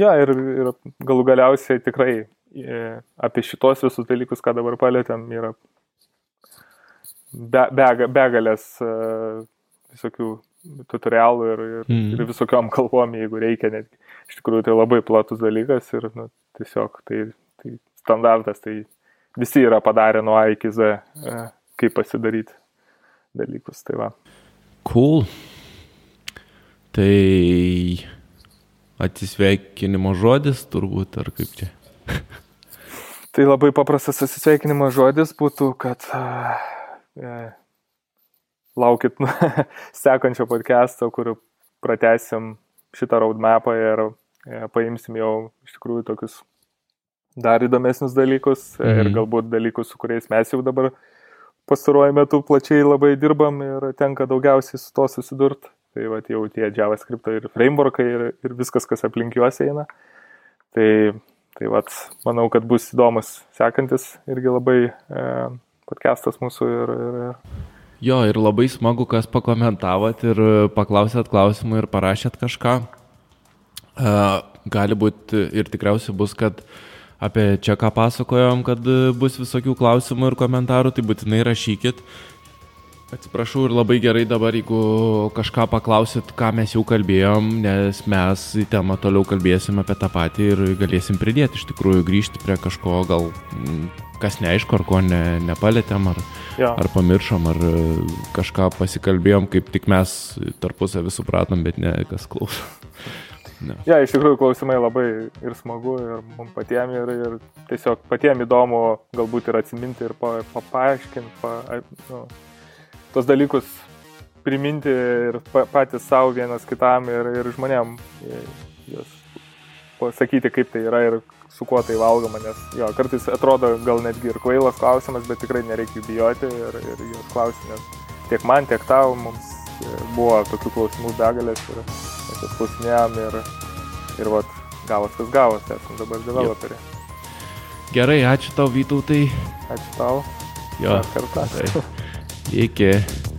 Ja, ir, ir galų galiausiai tikrai e, apie šitos visus dalykus, ką dabar palėtėm, yra be, be, begalės e, visokių tutorialų ir, ir, mm. ir visokiom kalbom, jeigu reikia. Netgi. Iš tikrųjų, tai labai platus dalykas ir nu, tiesiog tai standartas, tai visi yra padarę nuo A iki Z, e, kaip pasidaryti dalykus. Tai va. Cool. Tai atsisveikinimo žodis turbūt, ar kaip čia? tai labai paprastas atsisveikinimo žodis būtų, kad e, laukit sekančio podcast'o, kur pratesim šitą roadmapą ir e, paimsim jau iš tikrųjų tokius dar įdomesnius dalykus mhm. ir galbūt dalykus, su kuriais mes jau dabar pastaruoju metu plačiai labai dirbam ir tenka daugiausiai su to susidurti. Tai va jau tie JavaScript ir frameworkai ir, ir viskas, kas aplink juos eina. Tai, tai va, manau, kad bus įdomus sekantis irgi labai e, podcastas mūsų ir, ir, Jo, ir labai smagu, kas pakomentavot ir paklausėt klausimų ir parašėt kažką. Uh, gali būti ir tikriausiai bus, kad uh, apie čia ką pasakojom, kad e, bus visokių klausimų ir komentarų, tai būtinai rašykit. Atsiprašau ir labai gerai dabar, jeigu kažką paklausit, ką mes jau kalbėjom, nes mes į temą toliau kalbėsim apie tą patį ir galėsim pridėti, iš tikrųjų grįžti prie kažko, gal kas neaišku, ar ko ne, nepalėtėm, ar, ja. ar pamiršom, ar e, kažką pasikalbėjom, kaip tik mes tarpusavį supratom, bet ne kas klauso. No. Ja, iš tikrųjų klausimai labai ir smagu, ir mums patiems, ir, ir tiesiog patiems įdomu galbūt ir atsiminti, ir pa, pa, pa, nu, tos dalykus priminti ir pa, patys savo vienas kitam ir, ir žmonėm jas pasakyti, kaip tai yra ir su kuo tai valgoma, nes jo, kartais atrodo gal netgi ir kvailas klausimas, bet tikrai nereikia bijoti ir, ir juos klausti, nes tiek man, tiek tau mums buvo tokių klausimų begalės ir klausinėjom ir, ir vat, gavos kas gavos, esame dabar developeriai. Gerai, ačiū tau Vytautai. Ačiū tau. Jo. Kartą. Tai. Iki.